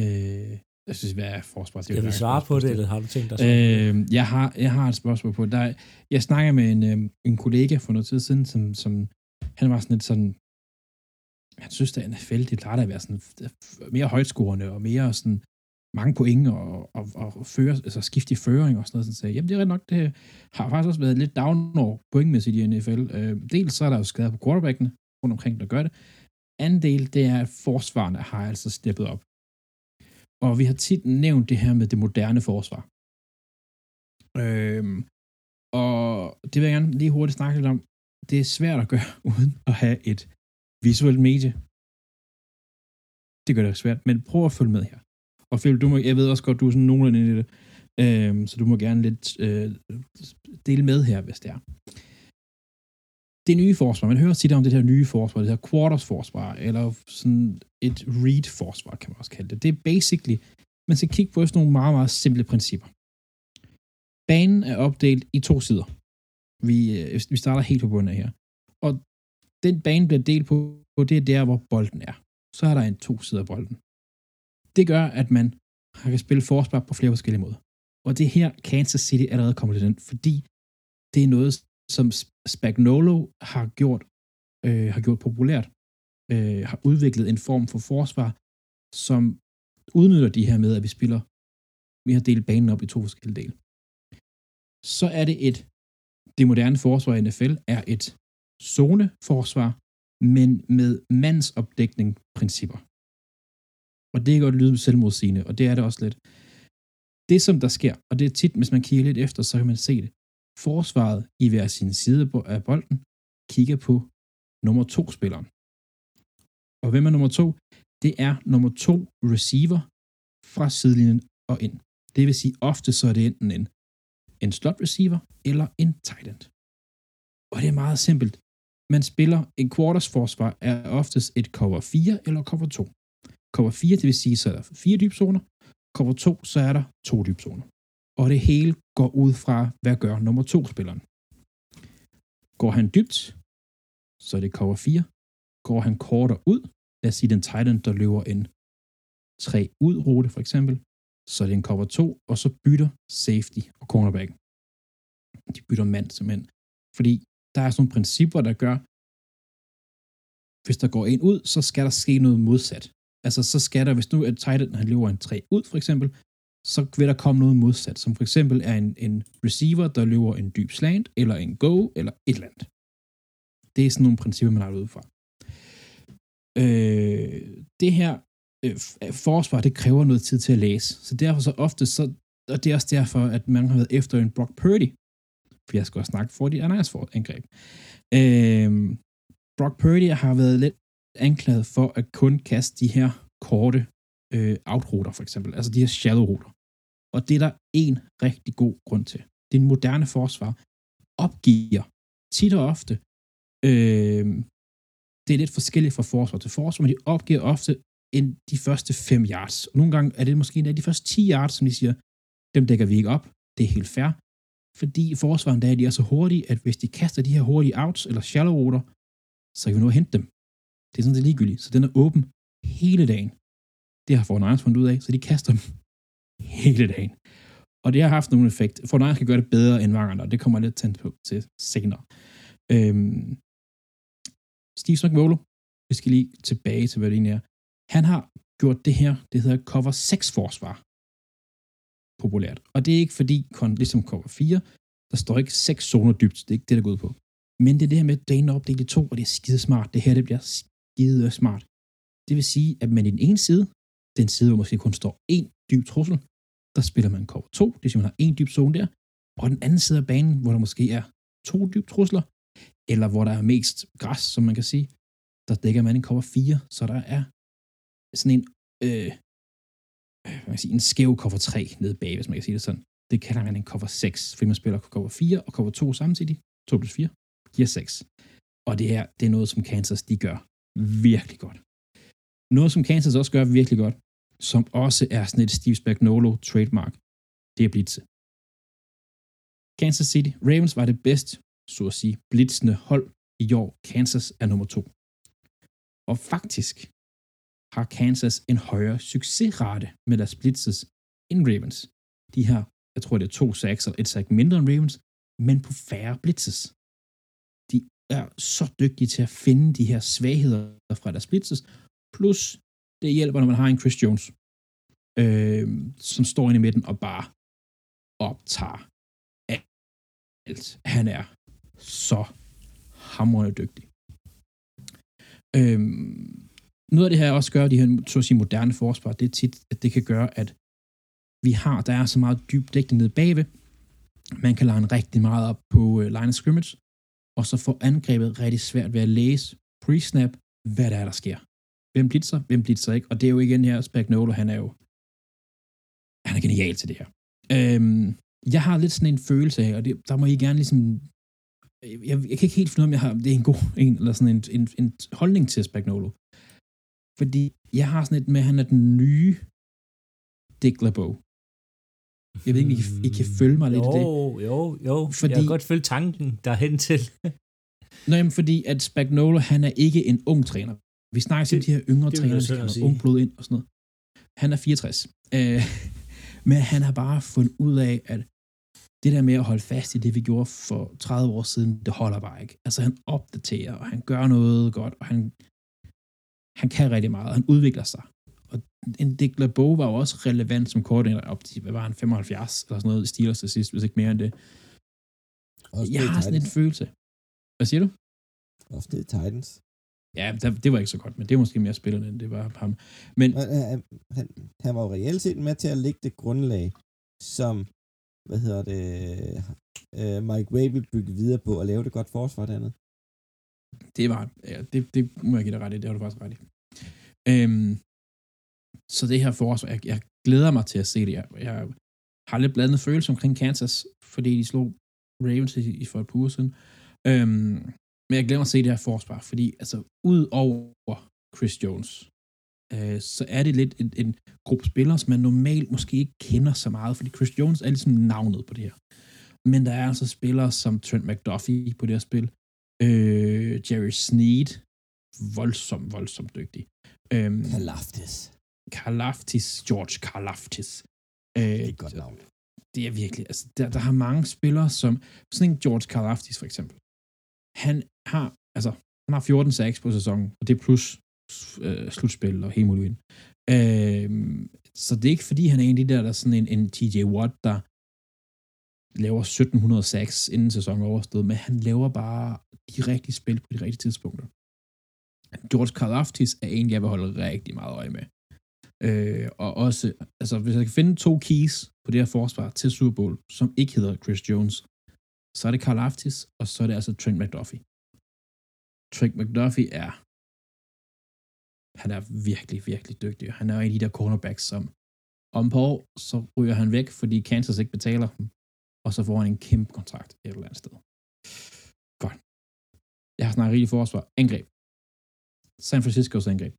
Øh, jeg synes, hvad er forsvar? Det vil langt svare på det, eller har du tænkt dig? Øh, jeg, har, jeg har et spørgsmål på er- jeg snakker med en, øh, en kollega for noget tid siden, som, som han var sådan lidt sådan, han synes, at NFL, det plejer at være sådan mere højtskårende og mere sådan mange point og, og, og føre, altså skifte i føring og sådan noget. Så sagde, jeg, jamen det er rigtig nok, det har faktisk også været lidt down over pointmæssigt i NFL. Øh, dels så er der jo skader på quarterbacken rundt omkring, der gør det. Anden del, det er, at forsvarerne har altså steppet op. Og vi har tit nævnt det her med det moderne forsvar. Øh, og det vil jeg gerne lige hurtigt snakke lidt om. Det er svært at gøre, uden at have et visuelt medie. Det gør det svært, men prøv at følge med her. Og Philip, du må, jeg ved også godt, du er sådan nogenlunde i det, øh, så du må gerne lidt øh, dele med her, hvis det er. Det nye forsvar, man hører tit om det her nye forsvar, det her quarters forsvar, eller sådan et read forsvar, kan man også kalde det. Det er basically, man skal kigge på sådan nogle meget, meget simple principper. Banen er opdelt i to sider. Vi, øh, vi starter helt på bunden af her. Og den bane bliver delt på, på det er der, hvor bolden er. Så er der en to sider af bolden. Det gør, at man kan spille forsvar på flere forskellige måder. Og det er her, Kansas City allerede kommer til den, fordi det er noget, som Spagnolo har gjort, øh, har gjort populært, øh, har udviklet en form for forsvar, som udnytter de her med, at vi spiller, vi har delt banen op i to forskellige dele. Så er det et, det moderne forsvar i NFL er et zoneforsvar, men med mandsopdækning principper. Og det kan godt lyde selvmodsigende, og det er det også lidt. Det, som der sker, og det er tit, hvis man kigger lidt efter, så kan man se det. Forsvaret i hver sin side af bolden kigger på nummer to spilleren. Og hvem er nummer to? Det er nummer to receiver fra sidelinjen og ind. Det vil sige, ofte så er det enten en, en slot receiver eller en tight end. Og det er meget simpelt. Man spiller en quarters forsvar er oftest et cover 4 eller cover 2. Cover 4, det vil sige, så er der fire dybzoner. Cover 2, så er der to dybzoner. Og det hele går ud fra, hvad gør nummer 2 spilleren. Går han dybt, så er det cover 4. Går han kortere ud, lad os sige den titan, der løber en 3 ud rute for eksempel, så er det en cover 2, og så bytter safety og cornerback. De bytter mand simpelthen. Fordi der er sådan nogle principper, der gør, hvis der går en ud, så skal der ske noget modsat. Altså, så skal der, hvis nu er tight end, han løber en 3 ud, for eksempel, så vil der komme noget modsat, som for eksempel er en, en receiver, der løber en dyb slant, eller en go, eller et eller andet. Det er sådan nogle principper, man har ud fra. Øh, det her øh, øh, forsvar, det kræver noget tid til at læse. Så derfor så ofte, så, og det er også derfor, at man har været efter en Brock Purdy, for jeg skal også snakke for de andre for angreb. Øh, Brock Purdy har været lidt anklaget for at kun kaste de her korte øh, outruter, for eksempel. Altså de her shallow ruter. Og det er der en rigtig god grund til. Det moderne forsvar opgiver tit og ofte øh, det er lidt forskelligt fra forsvar til forsvar, men de opgiver ofte end de første 5 yards. Og nogle gange er det måske endda de første 10 yards, som de siger, dem dækker vi ikke op. Det er helt fair. Fordi forsvaren der de er så hurtige, at hvis de kaster de her hurtige outs eller shallow ruter, så kan vi nå at hente dem. Det er sådan set ligegyldigt. Så den er åben hele dagen. Det har Fortnite fundet ud af, så de kaster dem hele dagen. Og det har haft nogen effekt. For kan gøre det bedre end mange andre, og det kommer jeg lidt tændt på til senere. Øhm, Steve Spagnuolo, vi skal lige tilbage til, hvad det egentlig er. Han har gjort det her, det hedder cover 6 forsvar populært. Og det er ikke fordi, ligesom cover 4, der står ikke seks zoner dybt. Det er ikke det, der går ud på. Men det er det her med, at dagen er opdelt i to, og det er skide smart. Det her, det bliver skide smart. Det vil sige, at man i den ene side, den side, hvor måske kun står én dyb trussel, der spiller man cover 2, det vil sige, man har en dyb zone der, og den anden side af banen, hvor der måske er to dyb trusler, eller hvor der er mest græs, som man kan sige, der dækker man en cover 4, så der er sådan en, øh, øh man kan sige, en skæv cover 3 nede bag, hvis man kan sige det sådan. Det kalder man en cover 6, fordi man spiller cover 4 og cover 2 samtidig. 2 plus 4 giver 6. Og det her, det er noget, som Kansas de gør virkelig godt. Noget, som Kansas også gør virkelig godt, som også er sådan et Steve Spagnolo trademark, det er blitze. Kansas City Ravens var det bedst, så at sige, blitzende hold i år. Kansas er nummer to. Og faktisk har Kansas en højere succesrate med deres blitzes end Ravens. De har, jeg tror det er to sacks eller et sack mindre end Ravens, men på færre blitzes. Er så dygtige til at finde de her svagheder fra deres blitzes, plus det hjælper, når man har en Chris Jones, øh, som står inde i midten og bare optager alt. Han er så hamrende dygtig. Øh, noget af det her også gør, de her så at sige, moderne forsvar, det er tit, at det kan gøre, at vi har, der er så meget dyb dækning nede bagved, man kan line rigtig meget op på øh, line of scrimmage, og så får angrebet rigtig svært ved at læse pre-snap, hvad der er, der sker. Hvem blitzer, hvem blitzer ikke, og det er jo igen her, Spagnolo, han er jo han er genial til det her. Øhm, jeg har lidt sådan en følelse af, og det, der må I gerne ligesom jeg, jeg kan ikke helt finde ud af, om jeg har, det er en god en, eller sådan en, en, en holdning til Spagnolo. Fordi jeg har sådan et med, at han er den nye Dick LeBeau. Jeg ved ikke, I, I kan følge mig lidt jo, i det. Jo, jo, fordi, jeg kan godt følge tanken derhen til. Nå, jamen, fordi at Spagnolo, han er ikke en ung træner. Vi snakker til de her yngre trænere, der skal ung blod ind og sådan noget. Han er 64. Øh, men han har bare fundet ud af, at det der med at holde fast i det, vi gjorde for 30 år siden, det holder bare ikke. Altså han opdaterer, og han gør noget godt, og han, han kan rigtig meget, og han udvikler sig. Og en Dick LeBeau var jo også relevant som koordinator op til, hvad var han, 75 eller sådan noget, Steelers til sidst, hvis ikke mere end det. Også jeg har sådan en følelse. Hvad siger du? Også det Titans. Ja, det var ikke så godt, men det var måske mere spillerne, end det var ham. Men, han, han, han var jo reelt set med til at lægge det grundlag, som, hvad hedder det, uh, Mike Way vil bygge videre på og lave det godt forsvar dernede. Det var, ja, det, det må jeg give dig ret i, det har du faktisk ret i. Øhm, så det her forsvar, jeg, jeg glæder mig til at se det. Jeg, jeg har lidt blandet følelse omkring Kansas, fordi de slog Ravens i, i for et par uger siden. Øhm, men jeg glemmer at se det her forsvar, fordi altså, ud over Chris Jones, øh, så er det lidt en, en gruppe spillere, som man normalt måske ikke kender så meget, fordi Chris Jones er ligesom navnet på det her. Men der er altså spillere som Trent McDuffie på det her spil, øh, Jerry Sneed, voldsomt, voldsomt dygtig. Øhm, Kalaftis. Kalaftis, George Kalaftis. Øh, det er et godt navn. Det er virkelig, altså der, der har mange spillere, som, sådan en George Kalaftis for eksempel, han har, altså, han har 14 sacks på sæsonen, og det er plus øh, slutspil og helt muligt. Øh, så det er ikke fordi, han er en af de der, der er sådan en, en TJ Watt, der laver 1700 sacks inden sæsonen overstået, men han laver bare de rigtige spil på de rigtige tidspunkter. George Karlaftis er en, jeg vil holde rigtig meget øje med. Øh, og også, altså hvis jeg kan finde to keys på det her forsvar til Super Bowl, som ikke hedder Chris Jones, så er det Carl Aftis, og så er det altså Trent McDuffie. Trent McDuffie er han er virkelig, virkelig dygtig. Han er en af de der cornerbacks, som om på år, så ryger han væk, fordi Kansas ikke betaler ham, og så får han en kæmpe kontrakt et eller andet sted. Godt. Jeg har snakket rigtig forsvar. Angreb. San Franciscos angreb.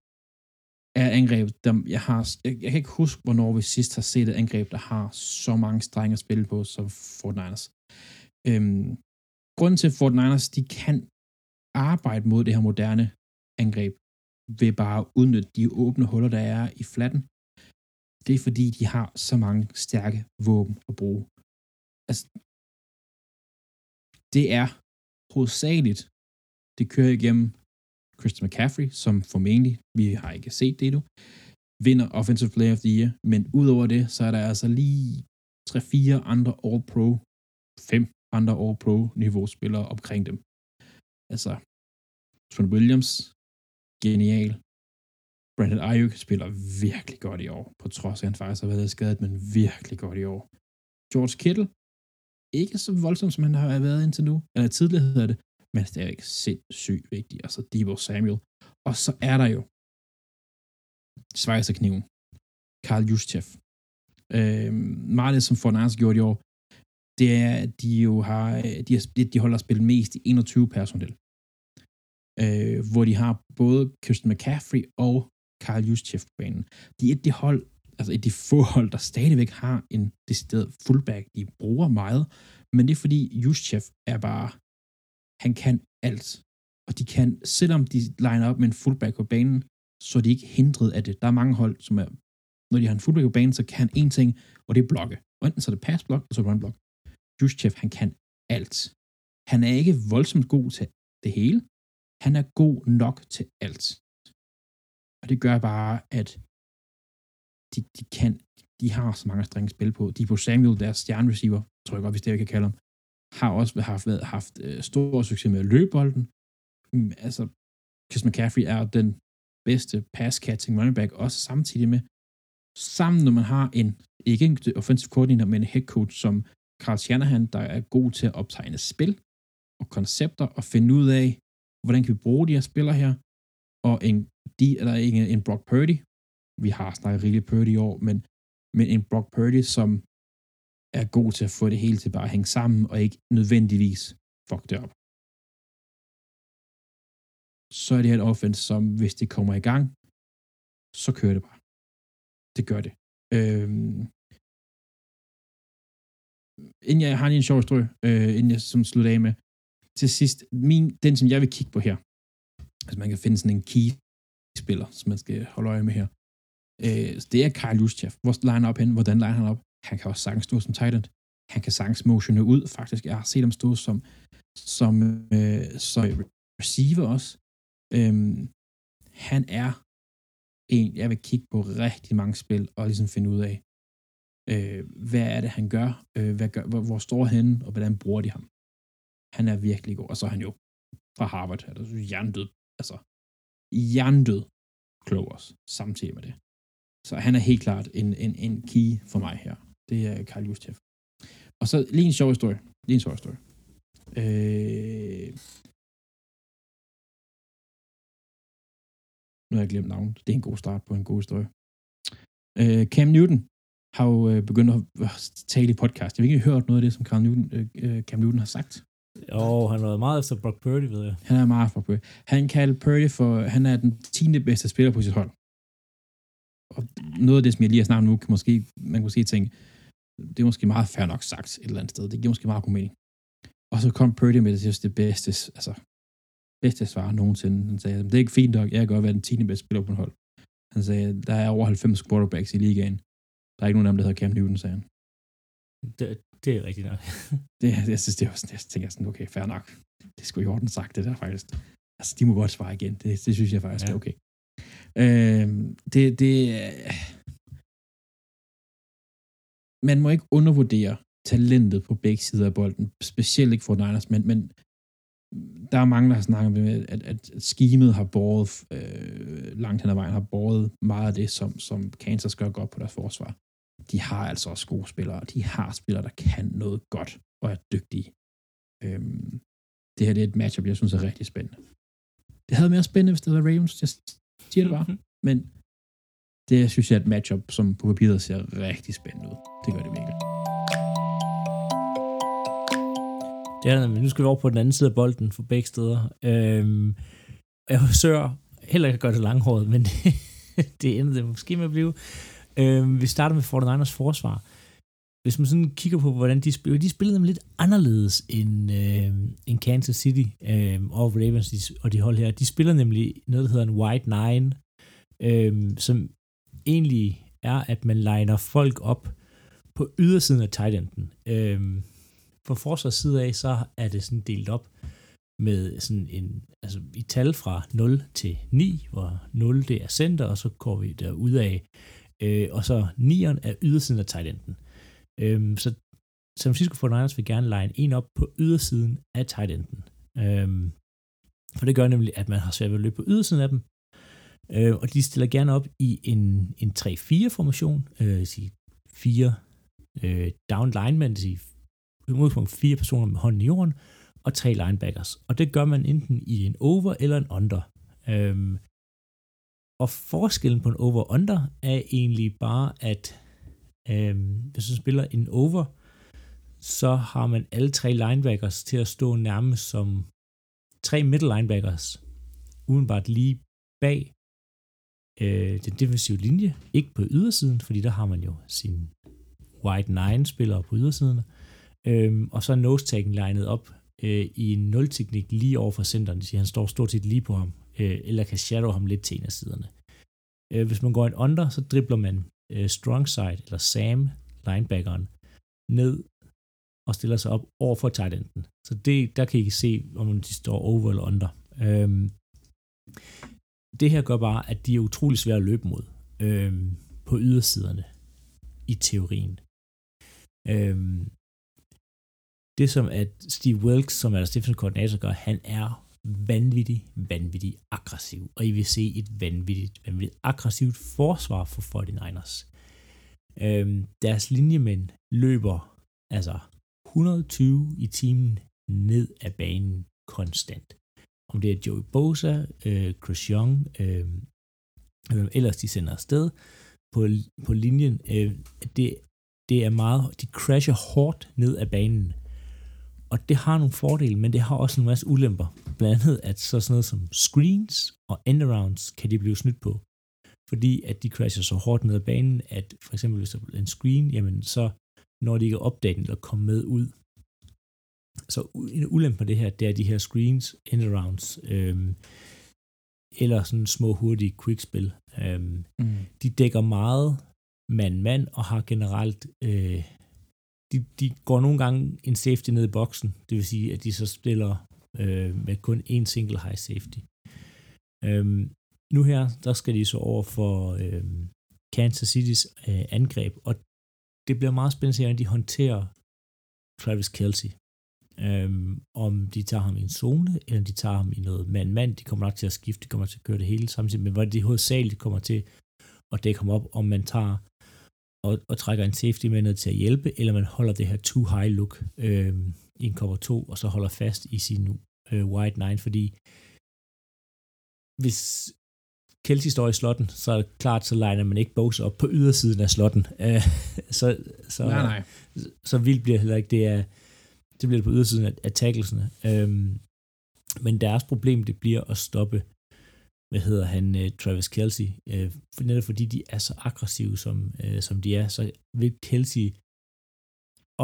Er angreb, der jeg har, jeg, jeg kan ikke huske, hvornår vi sidst har set et angreb, der har så mange strenge at spille på som Fort Niners. Øhm, grunden til, at Fort Niners, de kan arbejde mod det her moderne angreb, ved bare at udnytte de åbne huller, der er i flatten, Det er fordi, de har så mange stærke våben at bruge. Altså, det er hovedsageligt, det kører igennem Christian McCaffrey, som formentlig, vi har ikke set det endnu, vinder Offensive Player of the Year, men udover det, så er der altså lige 3-4 andre All-Pro, fem andre All-Pro niveauspillere omkring dem. Altså, Trent Williams, genial. Brandon Ayuk spiller virkelig godt i år, på trods af, at han faktisk har været skadet, men virkelig godt i år. George Kittle, ikke så voldsomt, som han har været indtil nu, eller tidligere hedder det, Mads det sindssygt vigtig, og så Altså Debo Samuel. Og så er der jo svejserkniven. Karl Juszczyk. Øh, meget det, som Fornars gjorde i år, det er, at de jo har, øh, de, har, de holder spil mest i 21 personel. Øh, hvor de har både Christian McCaffrey og Karl Juszczyk på banen. De er det hold, altså et de få hold, der stadigvæk har en decideret fullback, de bruger meget, men det er fordi Juszczyk er bare, han kan alt. Og de kan, selvom de liner op med en fullback på banen, så er de ikke hindret af det. Der er mange hold, som er, når de har en fullback på banen, så kan han én ting, og det er blokke. Og enten så er det pass block, og så run block. Juszczyk, han kan alt. Han er ikke voldsomt god til det hele. Han er god nok til alt. Og det gør bare, at de, de kan, de har så mange strenge spil på. De på Samuel, deres stjernereceiver, tror jeg godt, hvis det jeg kan kalde ham, har også haft, haft, haft øh, stor succes med at løbe bolden. Mm, altså, Chris McCaffrey er den bedste pass-catching running back, også samtidig med, sammen når man har en, ikke en offensive coordinator, men en head coach som Carl Shanahan, der er god til at optegne spil og koncepter og finde ud af, hvordan kan vi bruge de her spillere her, og en, de, eller ikke en Brock Purdy, vi har snakket rigeligt Purdy i år, men, men en Brock Purdy, som er god til at få det hele til bare at hænge sammen, og ikke nødvendigvis fuck det op. Så er det her et offense, som hvis det kommer i gang, så kører det bare. Det gør det. Øhm, inden jeg har lige en sjov strø, øh, inden jeg som slutter af med, til sidst, min, den som jeg vil kigge på her, altså man kan finde sådan en key-spiller, som man skal holde øje med her, øh, det er Kyle Juszczyk. Hvor line op hen? Hvordan line han op? Han kan også sagtens stå som tight end. Han kan sagtens motione ud, faktisk. Jeg har set ham stå som, som, øh, som receiver også. Øhm, han er en, jeg vil kigge på rigtig mange spil og ligesom finde ud af, øh, hvad er det, han gør, øh, hvad gør hvor, hvor står han, og hvordan bruger de ham. Han er virkelig god, og så er han jo fra Harvard, altså jerndød, altså jerndød klog også, samtidig med det. Så han er helt klart en, en, en key for mig her. Det er Karl Juszczyk. Og så lige en sjov historie. Lige en sjov historie. Øh... Nu har jeg glemt navnet. Det er en god start på en god historie. Øh, Cam Newton har jo øh, begyndt at tale i podcast. Jeg har ikke hørt noget af det, som Cam Newton, øh, øh, Cam Newton har sagt. Jo, han har været meget efter Brock Purdy, ved jeg. Han er meget for Purdy. Han kalder Purdy for, han er den 10. bedste spiller på sit hold. Og noget af det, som jeg lige har snakket nu, kan måske, man kan måske tænke, det er måske meget fair nok sagt et eller andet sted. Det giver måske meget god mening. Og så kom Purdy med det, det bedste, altså, bedste svar nogensinde. Han sagde, det er ikke fint nok, jeg kan godt være den 10. bedste spiller på en hold. Han sagde, der er over 90 quarterbacks i ligaen. Der er ikke nogen af dem, der hedder Cam Newton, sagde han. Det, det er rigtigt nok. det, jeg synes, det var sådan, jeg tænker sådan, okay, fair nok. Det skulle i orden sagt, det der faktisk. Altså, de må godt svare igen. Det, det synes jeg faktisk ja. er okay. Øh, det, det, man må ikke undervurdere talentet på begge sider af bolden, specielt ikke for Niners, men, men der er mange, der har snakket med, at, at, skimet har båret øh, langt hen ad vejen, har båret meget af det, som, som Kansas gør godt på deres forsvar. De har altså også gode spillere, og de har spillere, der kan noget godt og er dygtige. Øhm, det her det er et matchup, jeg synes er rigtig spændende. Det havde mere spændende, hvis det var Ravens. Jeg siger det bare. Men det synes jeg er et matchup, som på papiret ser rigtig spændende ud. Det gør det virkelig. Ja, men nu skal vi over på den anden side af bolden for begge steder. Øhm, jeg forsøger heller ikke at gøre det langhåret, men det, det ender det måske med at blive. Øhm, vi starter med 49ers forsvar. Hvis man sådan kigger på, hvordan de spiller, de spillede dem lidt anderledes end, øh, end Kansas City øh, og Ravens og de hold her. De spiller nemlig noget, der hedder en White Nine, øh, som egentlig er, at man liner folk op på ydersiden af tight enden. Øhm, fra forsvars side af, så er det sådan delt op med sådan en, altså i tal fra 0 til 9, hvor 0 det er center, og så går vi der ud af, øh, og så 9'eren er ydersiden af tight enden. Øhm, så San Francisco 49ers vil gerne line en op på ydersiden af tight enden. Øhm, for det gør nemlig, at man har svært ved at løbe på ydersiden af dem. Øh, og de stiller gerne op i en, en 3-4-formation, øh, sige fire øh, down linemen, det vil sige udgangspunkt fire personer med hånden i jorden, og tre linebackers. Og det gør man enten i en over eller en under. Øhm, og forskellen på en over-under er egentlig bare, at øhm, hvis du spiller en over, så har man alle tre linebackers til at stå nærmest som tre middle linebackers, udenbart lige bag øh, den defensive linje, ikke på ydersiden, fordi der har man jo sin wide nine spillere på ydersiden, øhm, og så er nose taggen legnet op øh, i en nul-teknik lige over for centeren, det han står stort set lige på ham, øh, eller kan shadow ham lidt til en af siderne. Øh, hvis man går en under, så dribler man øh, strong side, eller Sam, linebackeren, ned og stiller sig op over for tight enden. Så det, der kan I se, om de står over eller under. Øhm, det her gør bare, at de er utrolig svære at løbe mod øhm, på ydersiderne i teorien. Øhm, det som at Steve Wilkes, som er Stephens koordinator, gør, han er vanvittig, vanvittig aggressiv. Og I vil se et vanvittigt, vanvittigt aggressivt forsvar for 49ers. Øhm, deres linjemænd løber altså 120 i timen ned ad banen konstant. Om det er Joey Bosa, øh, Chris Young, øh, hvem ellers de sender afsted på, på linjen, øh, det, det er meget, de crasher hårdt ned ad banen. Og det har nogle fordele, men det har også en masse ulemper. Blandt andet, at så sådan noget som screens og endarounds kan de blive snydt på. Fordi at de crasher så hårdt ned ad banen, at for eksempel hvis der er en screen, jamen så når de ikke er eller komme med ud. Så en ulempe på det her, det er de her screens, endarounds, øhm, eller sådan små hurtige quickspil. Øhm, mm. De dækker meget mand-mand og har generelt, øh, de, de går nogle gange en safety ned i boksen, det vil sige, at de så spiller øh, med kun en single high safety. Øhm, nu her, der skal de så over for øh, Kansas City's øh, angreb, og det bliver meget spændende hvordan de håndterer Travis Kelsey. Øhm, om de tager ham i en zone, eller de tager ham i noget mand-mand, de kommer nok til at skifte, de kommer til at køre det hele samtidig, men hvor de hovedsageligt kommer til at dække ham op, om man tager og, og trækker en safety med ned til at hjælpe, eller man holder det her too high look øhm, i en cover 2, og så holder fast i sin øh, wide 9, fordi hvis Kelsey står i slotten, så er det klart, så legner man ikke Bose op på ydersiden af slotten. Øh, så, så, nej, nej. Så, vildt bliver det heller ikke. Det, er, det bliver det på ydersiden af, af tacklesene. Øhm, men deres problem, det bliver at stoppe, hvad hedder han, øh, Travis Kelsey. øh, for netop fordi de er så aggressive, som, øh, som de er, så vil Kelsey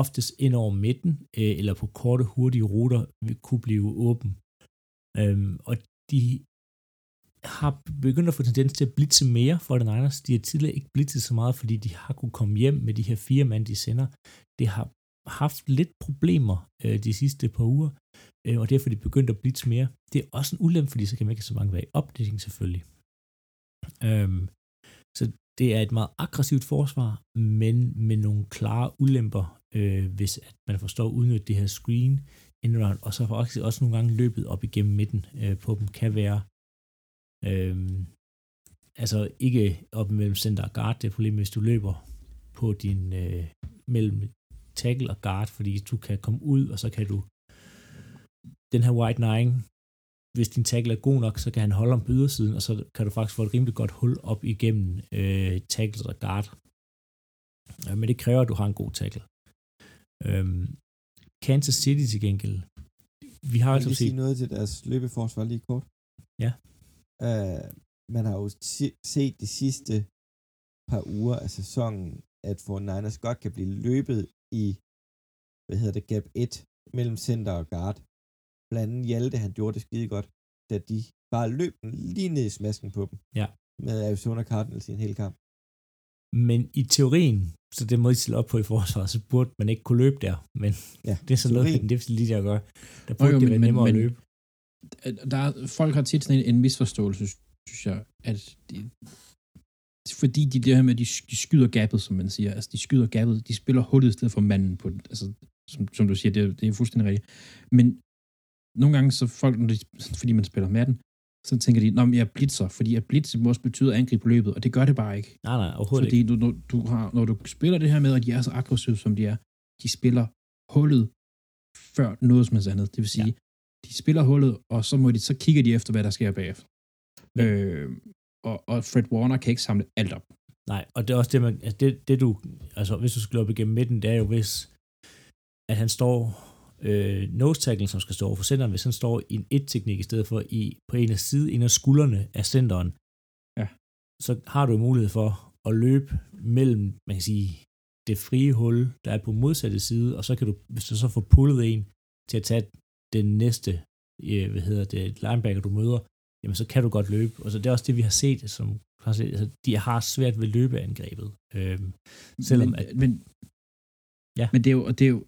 oftest ind over midten, øh, eller på korte, hurtige ruter, vil kunne blive åben. Øhm, og de har begyndt at få tendens til at blitse mere for den Niners. De har tidligere ikke blitzet så meget, fordi de har kunne komme hjem med de her fire mand, de sender. Det har haft lidt problemer øh, de sidste par uger, øh, og derfor er de begyndt at blitse mere. Det er også en ulempe, fordi så kan man ikke have så mange være i opdeling selvfølgelig. Øhm, så det er et meget aggressivt forsvar, men med nogle klare ulemper, øh, hvis at man forstår at udnytte det her screen around, og så faktisk også nogle gange løbet op igennem midten øh, på dem kan være Øhm, altså ikke op mellem center og guard, det er problemet, hvis du løber på din øh, mellem tackle og guard, fordi du kan komme ud, og så kan du den her white nine, hvis din tackle er god nok, så kan han holde om på ydersiden, og så kan du faktisk få et rimelig godt hul op igennem øh, tackle og guard. Ja, men det kræver, at du har en god tackle. Øhm, Kansas City til gengæld, vi har altså sige noget til deres løbeforsvar lige kort? Ja. Uh, man har jo set de sidste par uger af sæsonen, at for Niners godt kan blive løbet i, hvad hedder det, gap 1 mellem center og guard. Blandt andet Hjalte, han gjorde det skide godt, da de bare løb lige ned i smasken på dem. Ja. Med Arizona Cardinals i en hel kamp. Men i teorien, så det må I stille op på i forsvaret, så burde man ikke kunne løbe der. Men Ja, det er sådan noget, den defensive linje at gøre. Der burde jo, det være men- nemmere at men- løbe. der er, folk har tit sådan en, en misforståelse, synes jeg, at de, fordi de det her med, de, de skyder gabet, som man siger, altså de skyder gabet, de spiller hullet i stedet for manden på, den. altså som, som du siger, det, er- det er fuldstændig rigtigt. Men nogle gange så folk, når de, fordi man spiller med den, så tænker de, at jeg blitzer, fordi at blitz må også betyder angreb på løbet, og det gør det bare ikke. Nej, nej, overhovedet Fordi ikke. du, når, du har, når du spiller det her med, at de er så aggressive, som de er, de spiller hullet før noget som helst andet. Det vil sige, ja. de spiller hullet, og så, må de, så kigger de efter, hvad der sker bagefter. Men- Øh, og, og Fred Warner kan ikke samle alt op. Nej, og det er også det, man, altså det, det du, altså hvis du skal løbe igennem midten, det er jo hvis, at han står, øh, nose tackle, som skal stå over for centeren, hvis han står i en et-teknik i stedet for i, på en af side, en af skuldrene af centeren, Ja. så har du mulighed for at løbe mellem, man kan sige, det frie hul, der er på modsatte side, og så kan du, hvis du så får pullet en til at tage den næste, øh, hvad hedder det, linebacker, du møder, jamen så kan du godt løbe. Og så det er også det, vi har set, som altså, de har svært ved løbeangrebet. Øhm, selvom men, at, men, Ja. men det er jo, det er jo,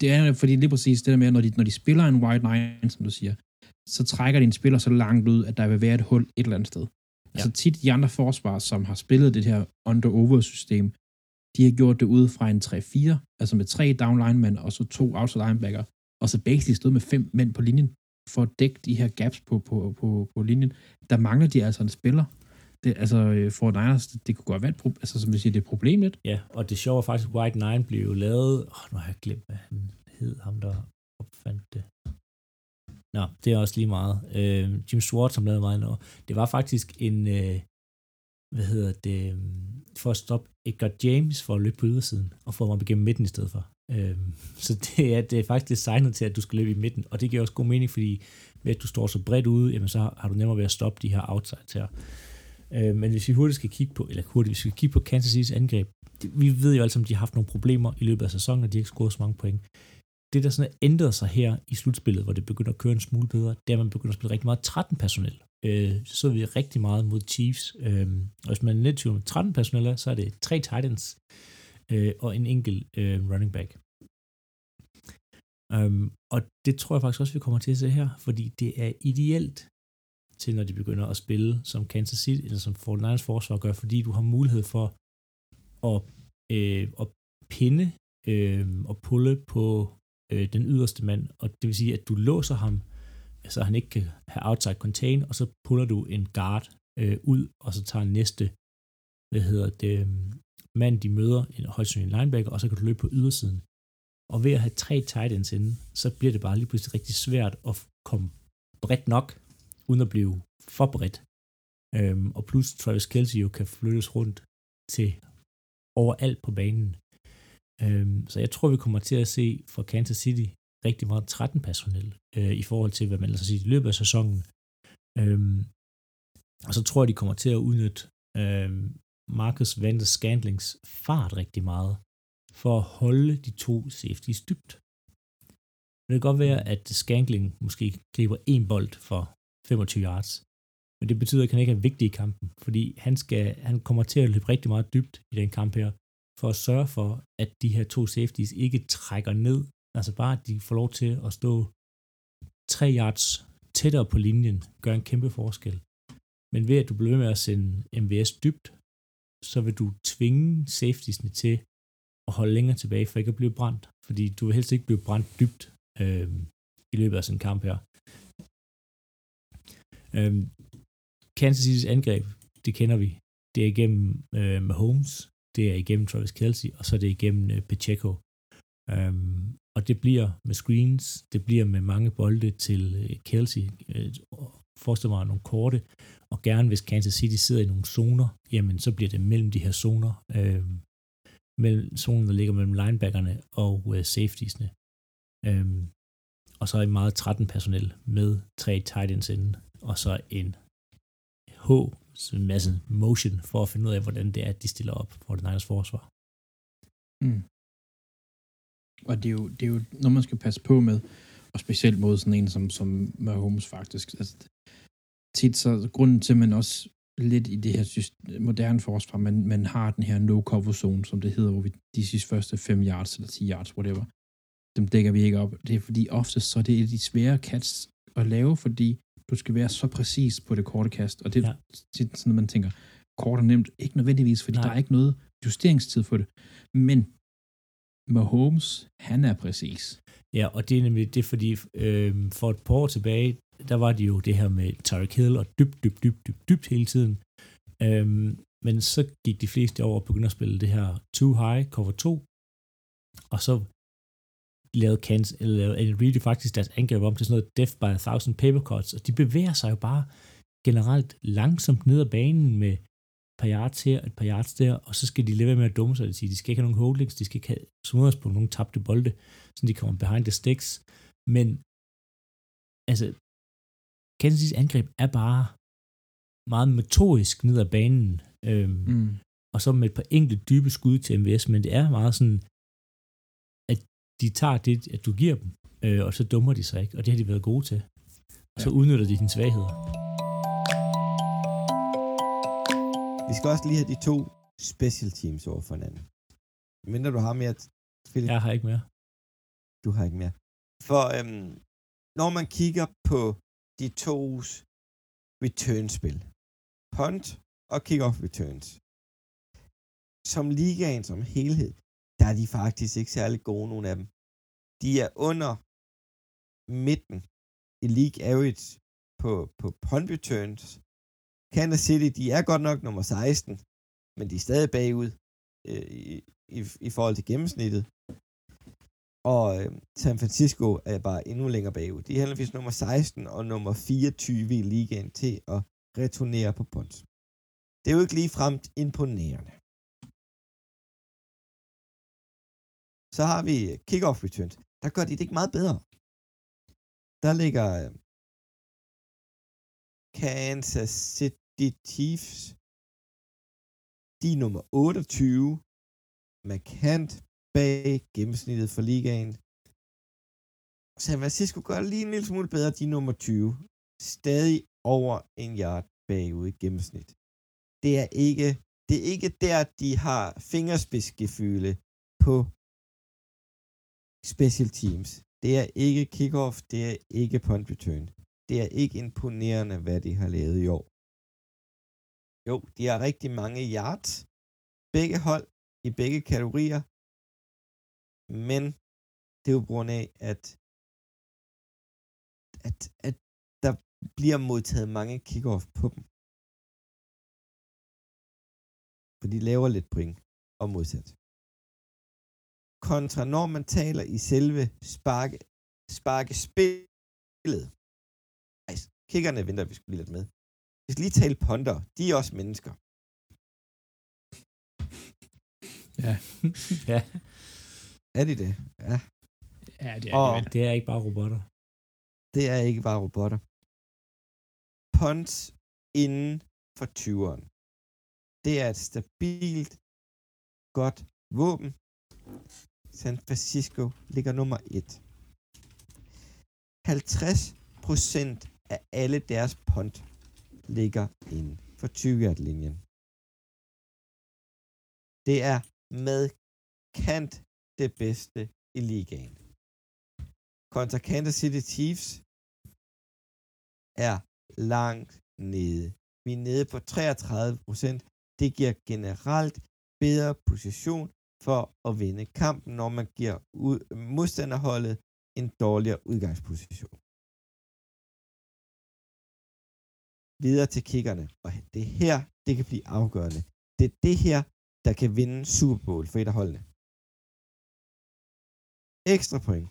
det er fordi lige præcis det der med, når de, når de spiller en wide nine, som du siger, så trækker de en spiller så langt ud, at der vil være et hul et eller andet sted. Ja. Altså tit de andre forsvar, som har spillet det her under-over-system, de har gjort det ud fra en 3-4, altså med tre down linemen og så to outside linebacker, og så basically stod med fem mænd på linjen, for at dække de her gaps på, på, på, på linjen. Der mangler de altså en spiller. Det, altså, øh, for Niners, det, det kunne godt være et problem, altså som vi siger, det er et problem lidt. ja, og det sjove er faktisk, at White Nine blev jo lavet, åh, nu har jeg glemt, hvad han hed, ham der opfandt det. Nå, det er også lige meget. Øh, Jim Swartz, som lavede meget noget. Det var faktisk en, øh, hvad hedder det, øhm, for at stoppe Edgar James for at løbe på ydersiden, og få ham op igennem midten i stedet for. Øh, så det er, det er faktisk designet til, at du skal løbe i midten, og det giver også god mening, fordi ved at du står så bredt ude, jamen så har du nemmere ved at stoppe de her outsides her. Øh, men hvis vi hurtigt skal kigge på, eller hurtigt, hvis vi skal kigge på Kansas City's angreb, det, vi ved jo alle sammen, at de har haft nogle problemer i løbet af sæsonen, og de har ikke scoret så mange point. Det, der sådan er ændret sig her i slutspillet, hvor det begynder at køre en smule bedre, det er, at man begynder at spille rigtig meget 13 personel. Øh, så vi rigtig meget mod Chiefs. Øh, og hvis man er lidt tvivl om 13 personel, så er det tre Titans øh, og en enkelt øh, running back. Um, og det tror jeg faktisk også, vi kommer til at se her, fordi det er ideelt til, når de begynder at spille som Kansas City, eller som 49ers forsvar gør, fordi du har mulighed for at, øh, at pinde øh, og pulle på øh, den yderste mand, og det vil sige, at du låser ham, så han ikke kan have outside contain, og så puller du en guard øh, ud, og så tager næste, hvad hedder det, øhm, mand, de møder, en højst en linebacker, og så kan du løbe på ydersiden. Og ved at have tre tight ends inde, så bliver det bare lige pludselig rigtig svært at komme bredt nok, uden at blive for bredt. Øhm, og plus Travis Kelsey jo kan flyttes rundt til overalt på banen. Øhm, så jeg tror, vi kommer til at se fra Kansas City rigtig meget 13 personel øh, i forhold til, hvad man ellers siger i løbet af sæsonen. Øhm, og så tror jeg, de kommer til at udnytte øhm, Marcus Vandes Scandlings fart rigtig meget, for at holde de to safeties dybt. Det kan godt være, at Scandling måske griber en bold for 25 yards, men det betyder at han ikke er vigtig i kampen, fordi han, skal, han kommer til at løbe rigtig meget dybt i den kamp her, for at sørge for, at de her to safeties ikke trækker ned, altså bare, at de får lov til at stå 3 yards tættere på linjen, gør en kæmpe forskel. Men ved at du bliver ved med at sende MVS dybt, så vil du tvinge safetiesne til at holde længere tilbage, for ikke at blive brændt. Fordi du vil helst ikke blive brændt dybt øh, i løbet af sådan en kamp her. Øh, Kansas City's angreb, det kender vi. Det er igennem øh, Mahomes, det er igennem Travis Kelsey, og så er det igennem øh, Pacheco. Øh, og det bliver med screens, det bliver med mange bolde til øh, Kelsey. Øh, forestil mig nogle korte, og gerne hvis Kansas City sidder i nogle zoner, jamen så bliver det mellem de her zoner. Øh, mellem zonen, der ligger mellem linebackerne og øh, safetiesne. Øh, og så er meget 13 personel med tre tight ends inden, og så en H, så en masse motion, for at finde ud af, hvordan det er, at de stiller op for den Niners forsvar. Mm. Og det er, jo, det er jo noget, man skal passe på med, og specielt mod sådan en som, som Mahomes faktisk. Altså, tit så grunden til, at man også lidt i det her syst- moderne forsvar, man, man har den her no-cover zone, som det hedder, hvor vi de sidste første 5 yards eller 10 yards, whatever, dem dækker vi ikke op. Det er fordi oftest så er det et af de svære catch at lave, fordi du skal være så præcis på det korte kast, og det er Ja. sådan, at man tænker, kort og nemt, ikke nødvendigvis, fordi. Nej. der er ikke noget justeringstid for det. Men Mahomes, han er præcis. Ja, og det er nemlig det, er fordi øh, for et par år tilbage, der var det jo det her med Tyreek Hill og dybt, dybt, dybt, dybt, dybt hele tiden. Øh, men så gik de fleste over og begyndte at spille det her too high, cover 2, og så lavede Kansas, eller lavede Andy jo faktisk deres angreb om til sådan noget death by a thousand paper cuts, og de bevæger sig jo bare generelt langsomt ned ad banen med par yards her, et par yards der, og så skal de leve med at dumme sig, det sige, de skal ikke have nogen holdings, de skal ikke have, som udgangspunkt nogen tabte bolde, så de kommer behind the sticks, men altså, Kansas City's angreb er bare meget metodisk ned ad banen, øhm, Mm. og så med et par enkelte dybe skud til MVS, men det er meget sådan, at de tager det, at du giver dem, øh, og så dummer de sig ikke, og det har de været gode til. Og så Ja. udnytter de dine svagheder. Vi skal også lige have de to special teams over for hinanden. Mindre du har mere, Philip. Jeg har ikke mere. Du har ikke mere. For øhm, når man kigger på de tos return-spil, punt og kick-off returns, som ligaen som helhed, der er de faktisk ikke særlig gode, nogle af dem. De er under midten i league average på, på punt returns. Kansas City, de er godt nok nummer 16, men de er stadig bagud øh, i, i, i forhold til gennemsnittet. Og øh, San Francisco er bare endnu længere bagud. De er heldigvis nummer 16 og nummer 24 i ligaen til at returnere på punt. Det er jo ikke lige fremt imponerende. Så har vi kickoff returns. Der gør de det ikke meget bedre. Der ligger øh, Kansas City det Chiefs. De er nummer 28. Markant bag gennemsnittet for ligaen. San Francisco gør lige en lille smule bedre. De er nummer 20. Stadig over en yard bagud i gennemsnit. Det er ikke, det er ikke der, de har fingerspidsgefyle på special teams. Det er ikke kickoff, det er ikke punt return. Det er ikke imponerende, hvad de har lavet i år. Jo, de har rigtig mange yards. Begge hold i begge kategorier. Men det er jo på grund af, at, at, at der bliver modtaget mange kickoff på dem. For de laver lidt point og modsat. Kontra når man taler i selve sparke, sparke spillet. Ej, kiggerne venter vi skulle lige lidt med. Vi skal lige tale ponder. De er også mennesker. Ja. ja, Er de det? Ja. ja, det Og- er det. det er ikke bare robotter. Det er ikke bare robotter. Punts inden for 20'eren. Det er et stabilt, godt våben. San Francisco ligger nummer 1. 50 procent af alle deres punt ligger inden for 20 linjen Det er med kant det bedste i ligaen. Kontra Kansas City Chiefs er langt nede. Vi er nede på 33 procent. Det giver generelt bedre position for at vinde kampen, når man giver ud, modstanderholdet en dårligere udgangsposition. Videre til kiggerne. Og det er her, det kan blive afgørende. Det er det her, der kan vinde Super Bowl for et af holdene. Ekstra point.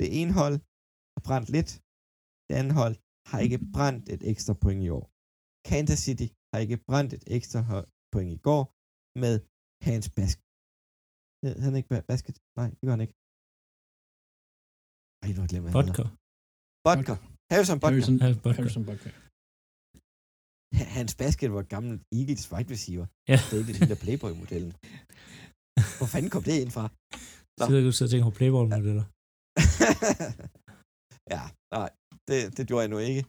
Det ene hold har brændt lidt. Det andet hold har ikke brændt et ekstra point i år. Kansas City har ikke brændt et ekstra point i går med Hans Basket. Hed han ikke Ba- Basket? Nej, det gør han ikke. Ej, nu har jeg glemt, hvad han Vodka. Vodka. Harrison Butker. Harrison, vodka. Harrison Butker. Hans Basket var gammel Eagles wide receiver. Ja. Det er ikke den der Playboy-modellen. Hvor fanden kom det ind fra? Nå. Sidder du sidder og tænker på Playboy-modeller? ja, nej, det, det gjorde jeg nu ikke.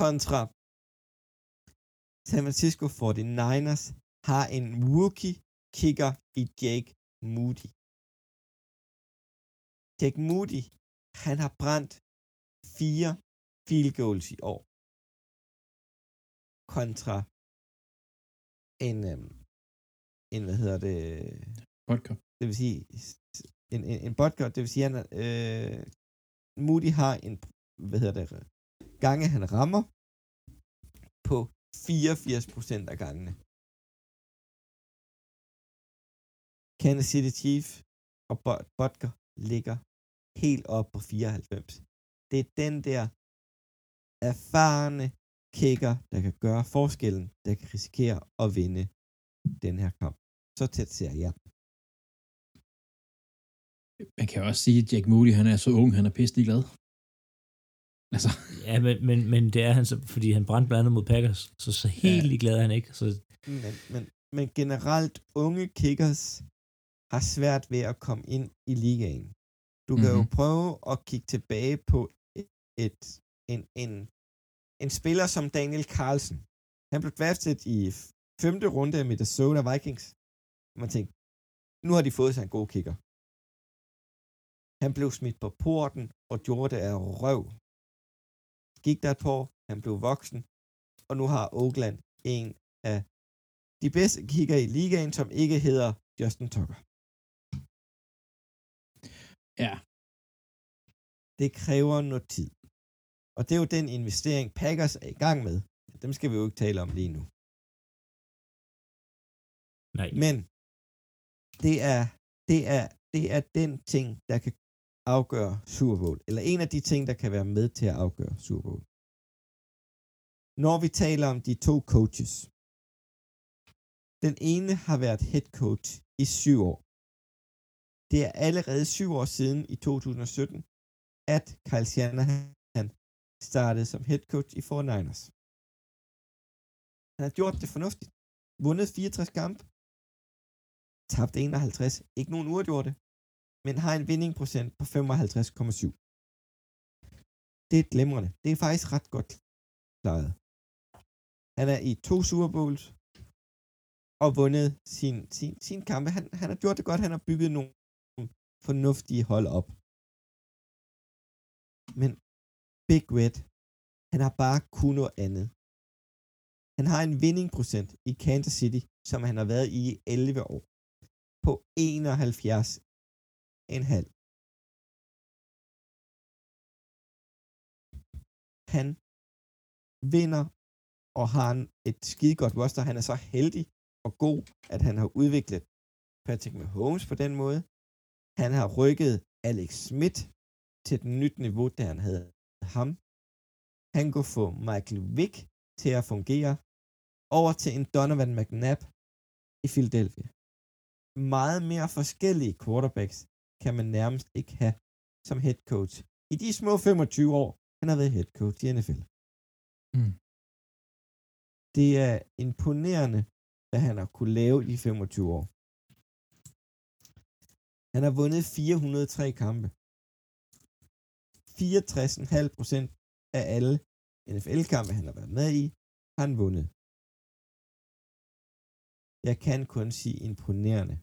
Kontra San Francisco 49ers har en rookie kicker i Jake Moody. Jake Moody, han har brændt fire field goals i år. Kontra en, øhm, en hvad hedder det, Vodka. det vil sige, en, en, en botker, det vil sige, han, øh, Moody har en, hvad hedder det, gange han rammer på 84% af gangene. Kansas City Chief og Butker ligger helt op på 94. Det er den der erfarne kicker, der kan gøre forskellen, der kan risikere at vinde den her kamp. Så tæt ser jeg. Man kan også sige, at Jack Moody, han er så ung, han er pisselig glad. Altså. Ja, men, men, men det er han så, fordi han brændte blandt andet mod Packers, så så helt ja. glad er han ikke. Så... Men, men, men generelt, unge kickers har svært ved at komme ind i ligaen. Du kan mm-hmm. jo prøve at kigge tilbage på et en, en, en spiller som Daniel Carlsen. Han blev draftet i femte runde af Minnesota Vikings. Man tænkte, nu har de fået sig en god kicker. Han blev smidt på porten og gjorde det af røv. Gik der år, han blev voksen, og nu har Oakland en af de bedste kigger i ligaen, som ikke hedder Justin Tucker. Ja. Det kræver noget tid. Og det er jo den investering, Packers er i gang med. Dem skal vi jo ikke tale om lige nu. Nej. Men det er, det er, det er den ting, der kan afgøre Super Bowl. Eller en af de ting, der kan være med til at afgøre Super Bowl. Når vi taler om de to coaches. Den ene har været head coach i syv år. Det er allerede syv år siden i 2017, at Kyle Shanahan startede som head coach i 49ers. Han har gjort det fornuftigt. Vundet 64 kampe. Tabt 51. Ikke nogen uafgjorte. Men har en vindingprocent på 55,7. Det er glemrende. Det er faktisk ret godt klaret. Han er i to Super Bowls og vundet sin, sin, sin kampe. Han, han har gjort det godt. Han har bygget nogle fornuftige hold op. Men Big Red, han har bare kun noget andet. Han har en vindingprocent i Kansas City, som han har været i 11 år, på 71,5. Han vinder og har et skide godt roster. Han er så heldig og god, at han har udviklet Patrick Mahomes på den måde. Han har rykket Alex Smith til et nyt niveau, der han havde ham. Han kunne få Michael Vick til at fungere over til en Donovan McNabb i Philadelphia. Meget mere forskellige quarterbacks kan man nærmest ikke have som head coach. I de små 25 år, han har været head coach i NFL. Mm. Det er imponerende, hvad han har kunne lave i 25 år. Han har vundet 403 kampe. 64,5% af alle NFL-kampe, han har været med i, har han vundet. Jeg kan kun sige imponerende.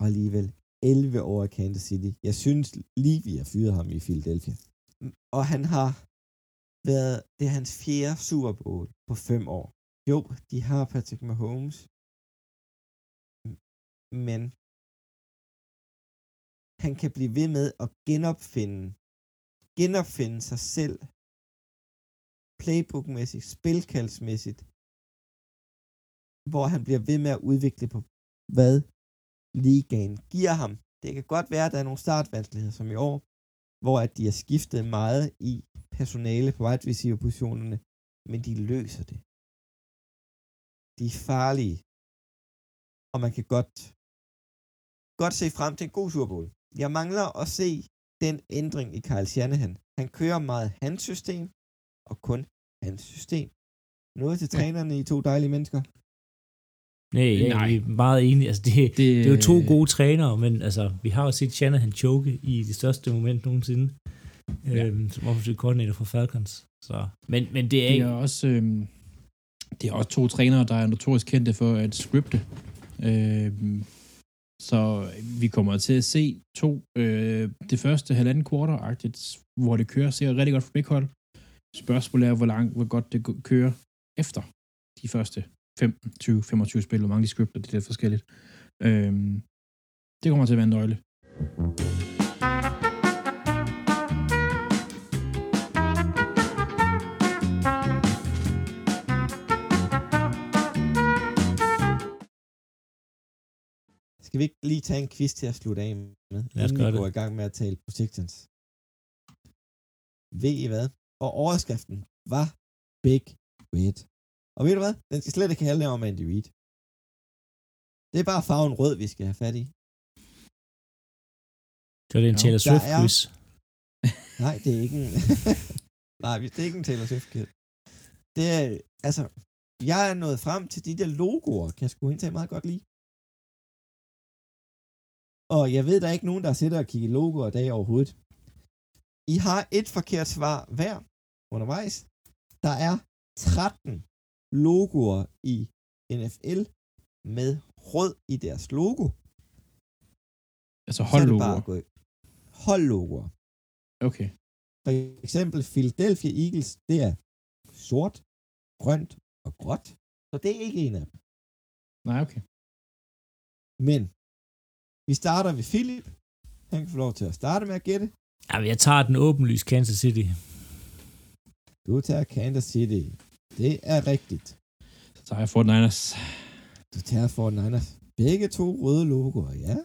Og alligevel 11 år i Kansas City. Jeg synes lige, vi har fyret ham i Philadelphia. Og han har været, det er hans fjerde Super Bowl på fem år. Jo, de har Patrick Mahomes, men han kan blive ved med at genopfinde, genopfinde sig selv, playbookmæssigt, spilkaldsmæssigt, hvor han bliver ved med at udvikle på, hvad ligaen giver ham. Det kan godt være, at der er nogle startvanskeligheder som i år, hvor at de har skiftet meget i personale på wide receiver positionerne, men de løser det. De er farlige, og man kan godt, godt se frem til en god Super Bowl. Jeg mangler at se den ændring i Kyle Shanahan. Han kører meget hans system, og kun hans system. Noget til trænerne i to dejlige mennesker. Nej, vi er meget enige. Altså, det, det, det er jo to gode trænere, men altså, vi har jo set Shanahan choke i det største moment nogensinde, ja. øhm, som offensiv koordinator for Falcons. Så. Men, men det er, det er også... Øhm, Det er også to trænere, der er notorisk kendte for at scripte. Øh, så vi kommer til at se to, øh, det første halvanden quarter hvor det kører, ser rigtig godt for begge hold. Spørgsmålet er, hvor langt, hvor godt det kører efter de første 15, 20, 25 spil, hvor mange de scripter, det er lidt forskelligt. Øh, det kommer til at være en nøgle. Skal vi ikke lige tage en quiz til at slutte af med, Lad os inden vi går i gang med at tale projections? Ved I hvad? Og overskriften var Big Red. Og ved du hvad? Den skal slet ikke handle om Andy Reid. Det er bare farven rød, vi skal have fat i. Det var det en Taylor Swift er... quiz. Nej, det er ikke en... Nej, det er ikke en Taylor Swift quiz. Det er, altså, jeg er nået frem til de der logoer, kan jeg sgu indtage meget godt lide. Og jeg ved, der er ikke nogen, der sidder og kigger logoer i dag overhovedet. I har et forkert svar hver undervejs. Der er 13 logoer i NFL med rød i deres logo. Altså holdlogoer? Holdlogoer. Okay. For eksempel Philadelphia Eagles, det er sort, grønt og gråt. Så det er ikke en af dem. Nej, okay. Men vi starter ved Philip. Han kan få lov til at starte med at gætte. Ja, jeg tager den åbenlyst Kansas City. Du tager Kansas City. Det er rigtigt. Så tager jeg Fort Niners. Du tager Fort Niners. Begge to røde logoer, ja.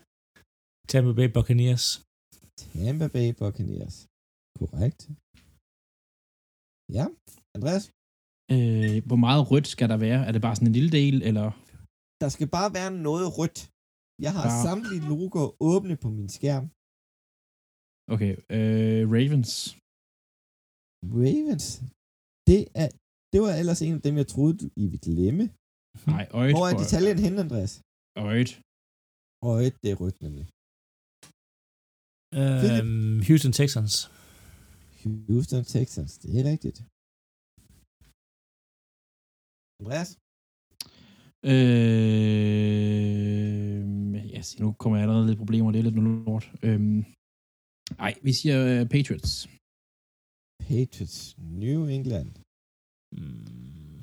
Tampa Bay Buccaneers. Tampa Bay Buccaneers. Korrekt. Ja, Andreas? Øh, hvor meget rødt skal der være? Er det bare sådan en lille del, eller? Der skal bare være noget rødt. Jeg har ja. samtlige logoer åbne på min skærm. Okay, øh, Ravens. Ravens? Det, er, det var ellers en af dem, jeg troede, I ville glemme. Nej, øjet. Hvor er detaljen henne, Andreas? Øjet. Øjet, det er rødt nemlig. Um, Houston Texans. Houston Texans, det er rigtigt. Andreas? Øh, ja, nu kommer jeg allerede lidt problemer, det er lidt noget lort. Øh, ej, vi siger uh, Patriots. Patriots, New England. Mm.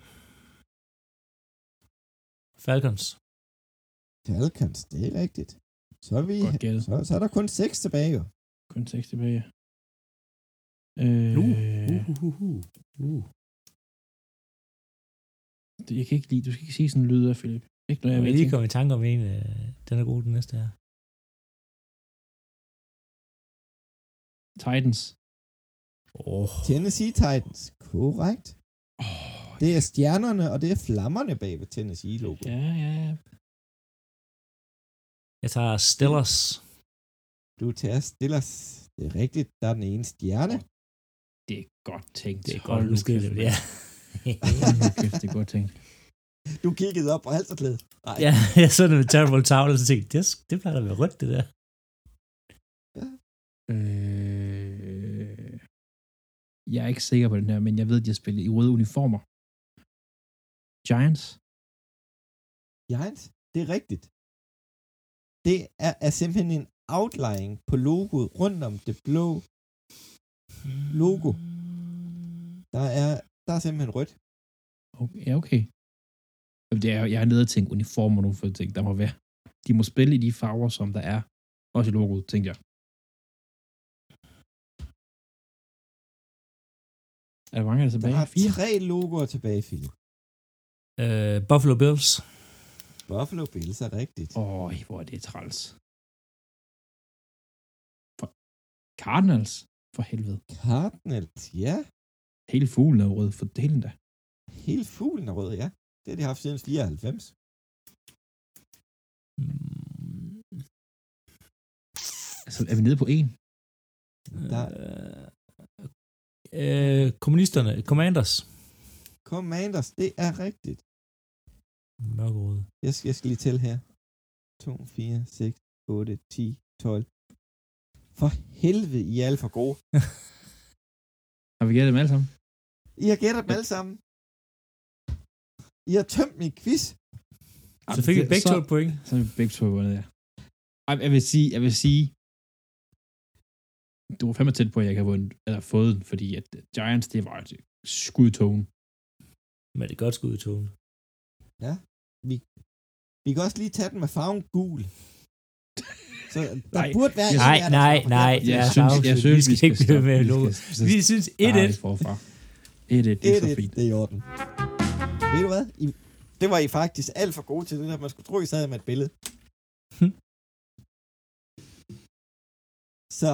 Falcons. Falcons, det er rigtigt. Så er, vi, så, så er der kun seks tilbage. Jo. Kun seks tilbage. Øh, uh, uh, uh, uh, uh. Jeg kan ikke lide, du skal ikke sige sådan en lyd af, Philip. Ikke noget, jeg, jeg lige komme i tanke om en. Øh, den er god, den næste her. Titans. Oh. Tennessee Titans. Korrekt. Oh, det er stjernerne, og det er flammerne bag ved Tennessee-logo. Ja, ja, ja. Jeg tager Stillers. Du tager Stillers. Det er rigtigt. Der er den ene stjerne. Det er godt tænkt. Det er godt husket, ja. kæft, det er godt tænkt. Du kiggede op på halserklædet. Nej. Ja, jeg så det med Terrible Towel, og så tænkte det, det plejer at være rødt, det der. Ja. Øh, jeg er ikke sikker på den her, men jeg ved, at de har spillet i røde uniformer. Giants? Giants? Det er rigtigt. Det er, er simpelthen en outline på logoet rundt om det blå logo. Der er, der er simpelthen rødt. Okay, ja, okay. Det er, jeg er nede og tænke uniformer nu, for jeg tænkte, der må være. De må spille i de farver, som der er. Også i logoet, tænkte jeg. Er der mange der tilbage? Der er Fire? tre logoer tilbage, Philip. Uh, Buffalo Bills. Buffalo Bills er rigtigt. Åh, hvor er det træls. For Cardinals, for helvede. Cardinals, ja. Hele fuglen er rød, for delen da. Hele fuglen er rød, ja. Det har de haft siden 94. Mm. Altså, er vi nede på en? Der... Øh, øh, kommunisterne, Commanders. Commanders, det er rigtigt. Mørkerød. Jeg skal, jeg skal lige tælle her. 2, 4, 6, 8, 10, 12. For helvede, I er alle for gode. har vi gættet dem alle sammen? I har gættet dem alle sammen. I har tømt min quiz. Så fik vi begge to et point. Så er vi begge to vundet, ja. Ej, Jeg vil sige, jeg vil sige, du var fandme tæt på, at jeg har vundet, eller fået den, fordi at Giants, det var et skud i togen. Men det er godt skud i togen. Vi, vi kan også lige tage den med farven gul. Så der Nej, burde være jeg- en Nej, nej, nej, ja, jeg synes, jeg vi synes, skal ikke blive med Vi skal- Vi synes starte 1-1. forfra. 1-1, det er så 1-1, fint. det er i orden. Ved du hvad? I, det var I faktisk alt for gode til det der. Man skulle tro, I sad med et billede. Hm. Så.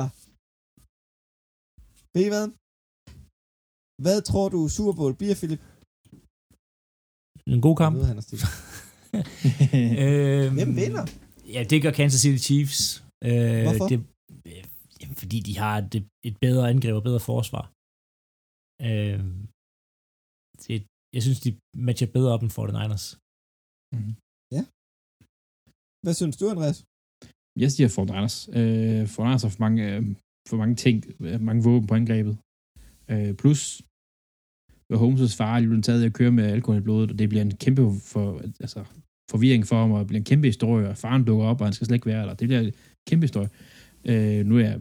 Ved I hvad? Hvad tror du Super Bowl bliver, Philip? En god kamp. Nu er han øhm, Hvem vinder? Ja, det gør Kansas City Chiefs. Øh, Hvorfor? Det, øh, jamen, fordi de har et, et bedre angreb og bedre forsvar. Øh, det, jeg synes, de matcher bedre op end 49ers. Mhm. Hvad synes du, Andreas? Jeg siger Fort Niners. Øh, Fort Niners har for mange, øh, for mange ting, øh, mange våben på angrebet. Øh, plus, Holmes' far er blevet taget af at køre med alkohol i blodet, og det bliver en kæmpe for, altså, forvirring for ham, og det bliver en kæmpe historie, og faren dukker op, og han skal slet ikke være der. Det bliver en kæmpe historie. Øh, nu er jeg,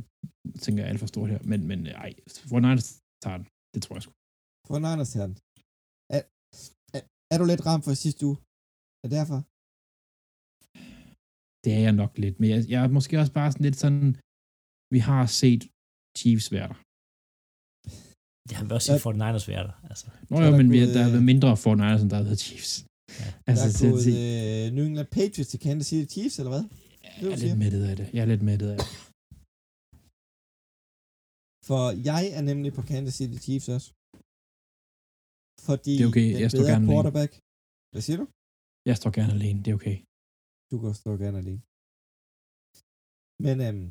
tænker jeg, alt for stort her, men, men ej, Fort Niners tager den. Det tror jeg sgu. For Niners herren. Er, du lidt ramt for sidste uge? Er det derfor? Det er jeg nok lidt, men jeg, jeg er måske også bare sådan lidt sådan, vi har set Chiefs være der. Det har vi også sige, 49ers være der. Altså. Nå jo, men vi, der har øh, været mindre Fort Niners, end der har været Chiefs. Ja. Altså, der er gået så, øh, New England Patriots til Kansas City Chiefs, eller hvad? jeg er lidt mættet af det. Jeg er lidt mættet af det. For jeg er nemlig på Kansas City Chiefs også. Fordi Det er okay, jeg står gerne alene. quarterback. Hvad siger du? Jeg står gerne alene, det er okay. Du kan stå gerne alene. Men øhm,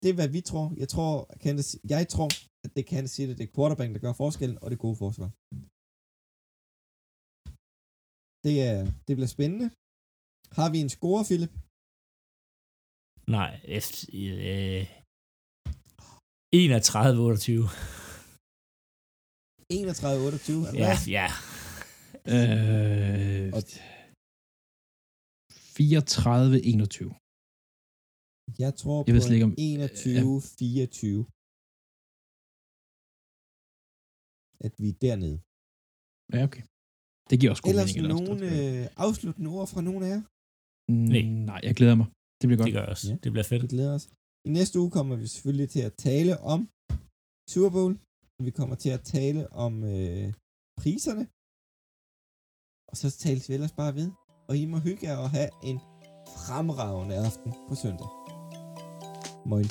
det er, hvad vi tror. Jeg tror, at Kansas, jeg tror, at det kan sige, at det er quarterback, der gør forskellen, og det gode forsvar. Det, er, det bliver spændende. Har vi en score, Philip? Nej, efter, øh, 31-28. 31-28. Ja, ja. Øh, Og- 34-21. Jeg tror Jeg på slet ikke, om- 21-24. At vi er dernede. Ja, okay. Det giver også god Ellers mening. nogle øh, afsluttende ord fra nogen af jer? Nej. Mm, nej, jeg glæder mig. Det bliver godt. Det gør også. Ja. Det bliver fedt. Vi glæder os. I næste uge kommer vi selvfølgelig til at tale om Super Bowl. Vi kommer til at tale om øh, priserne. Og så tales vi ellers bare ved. Og I må hygge jer og have en fremragende aften på søndag. Moin.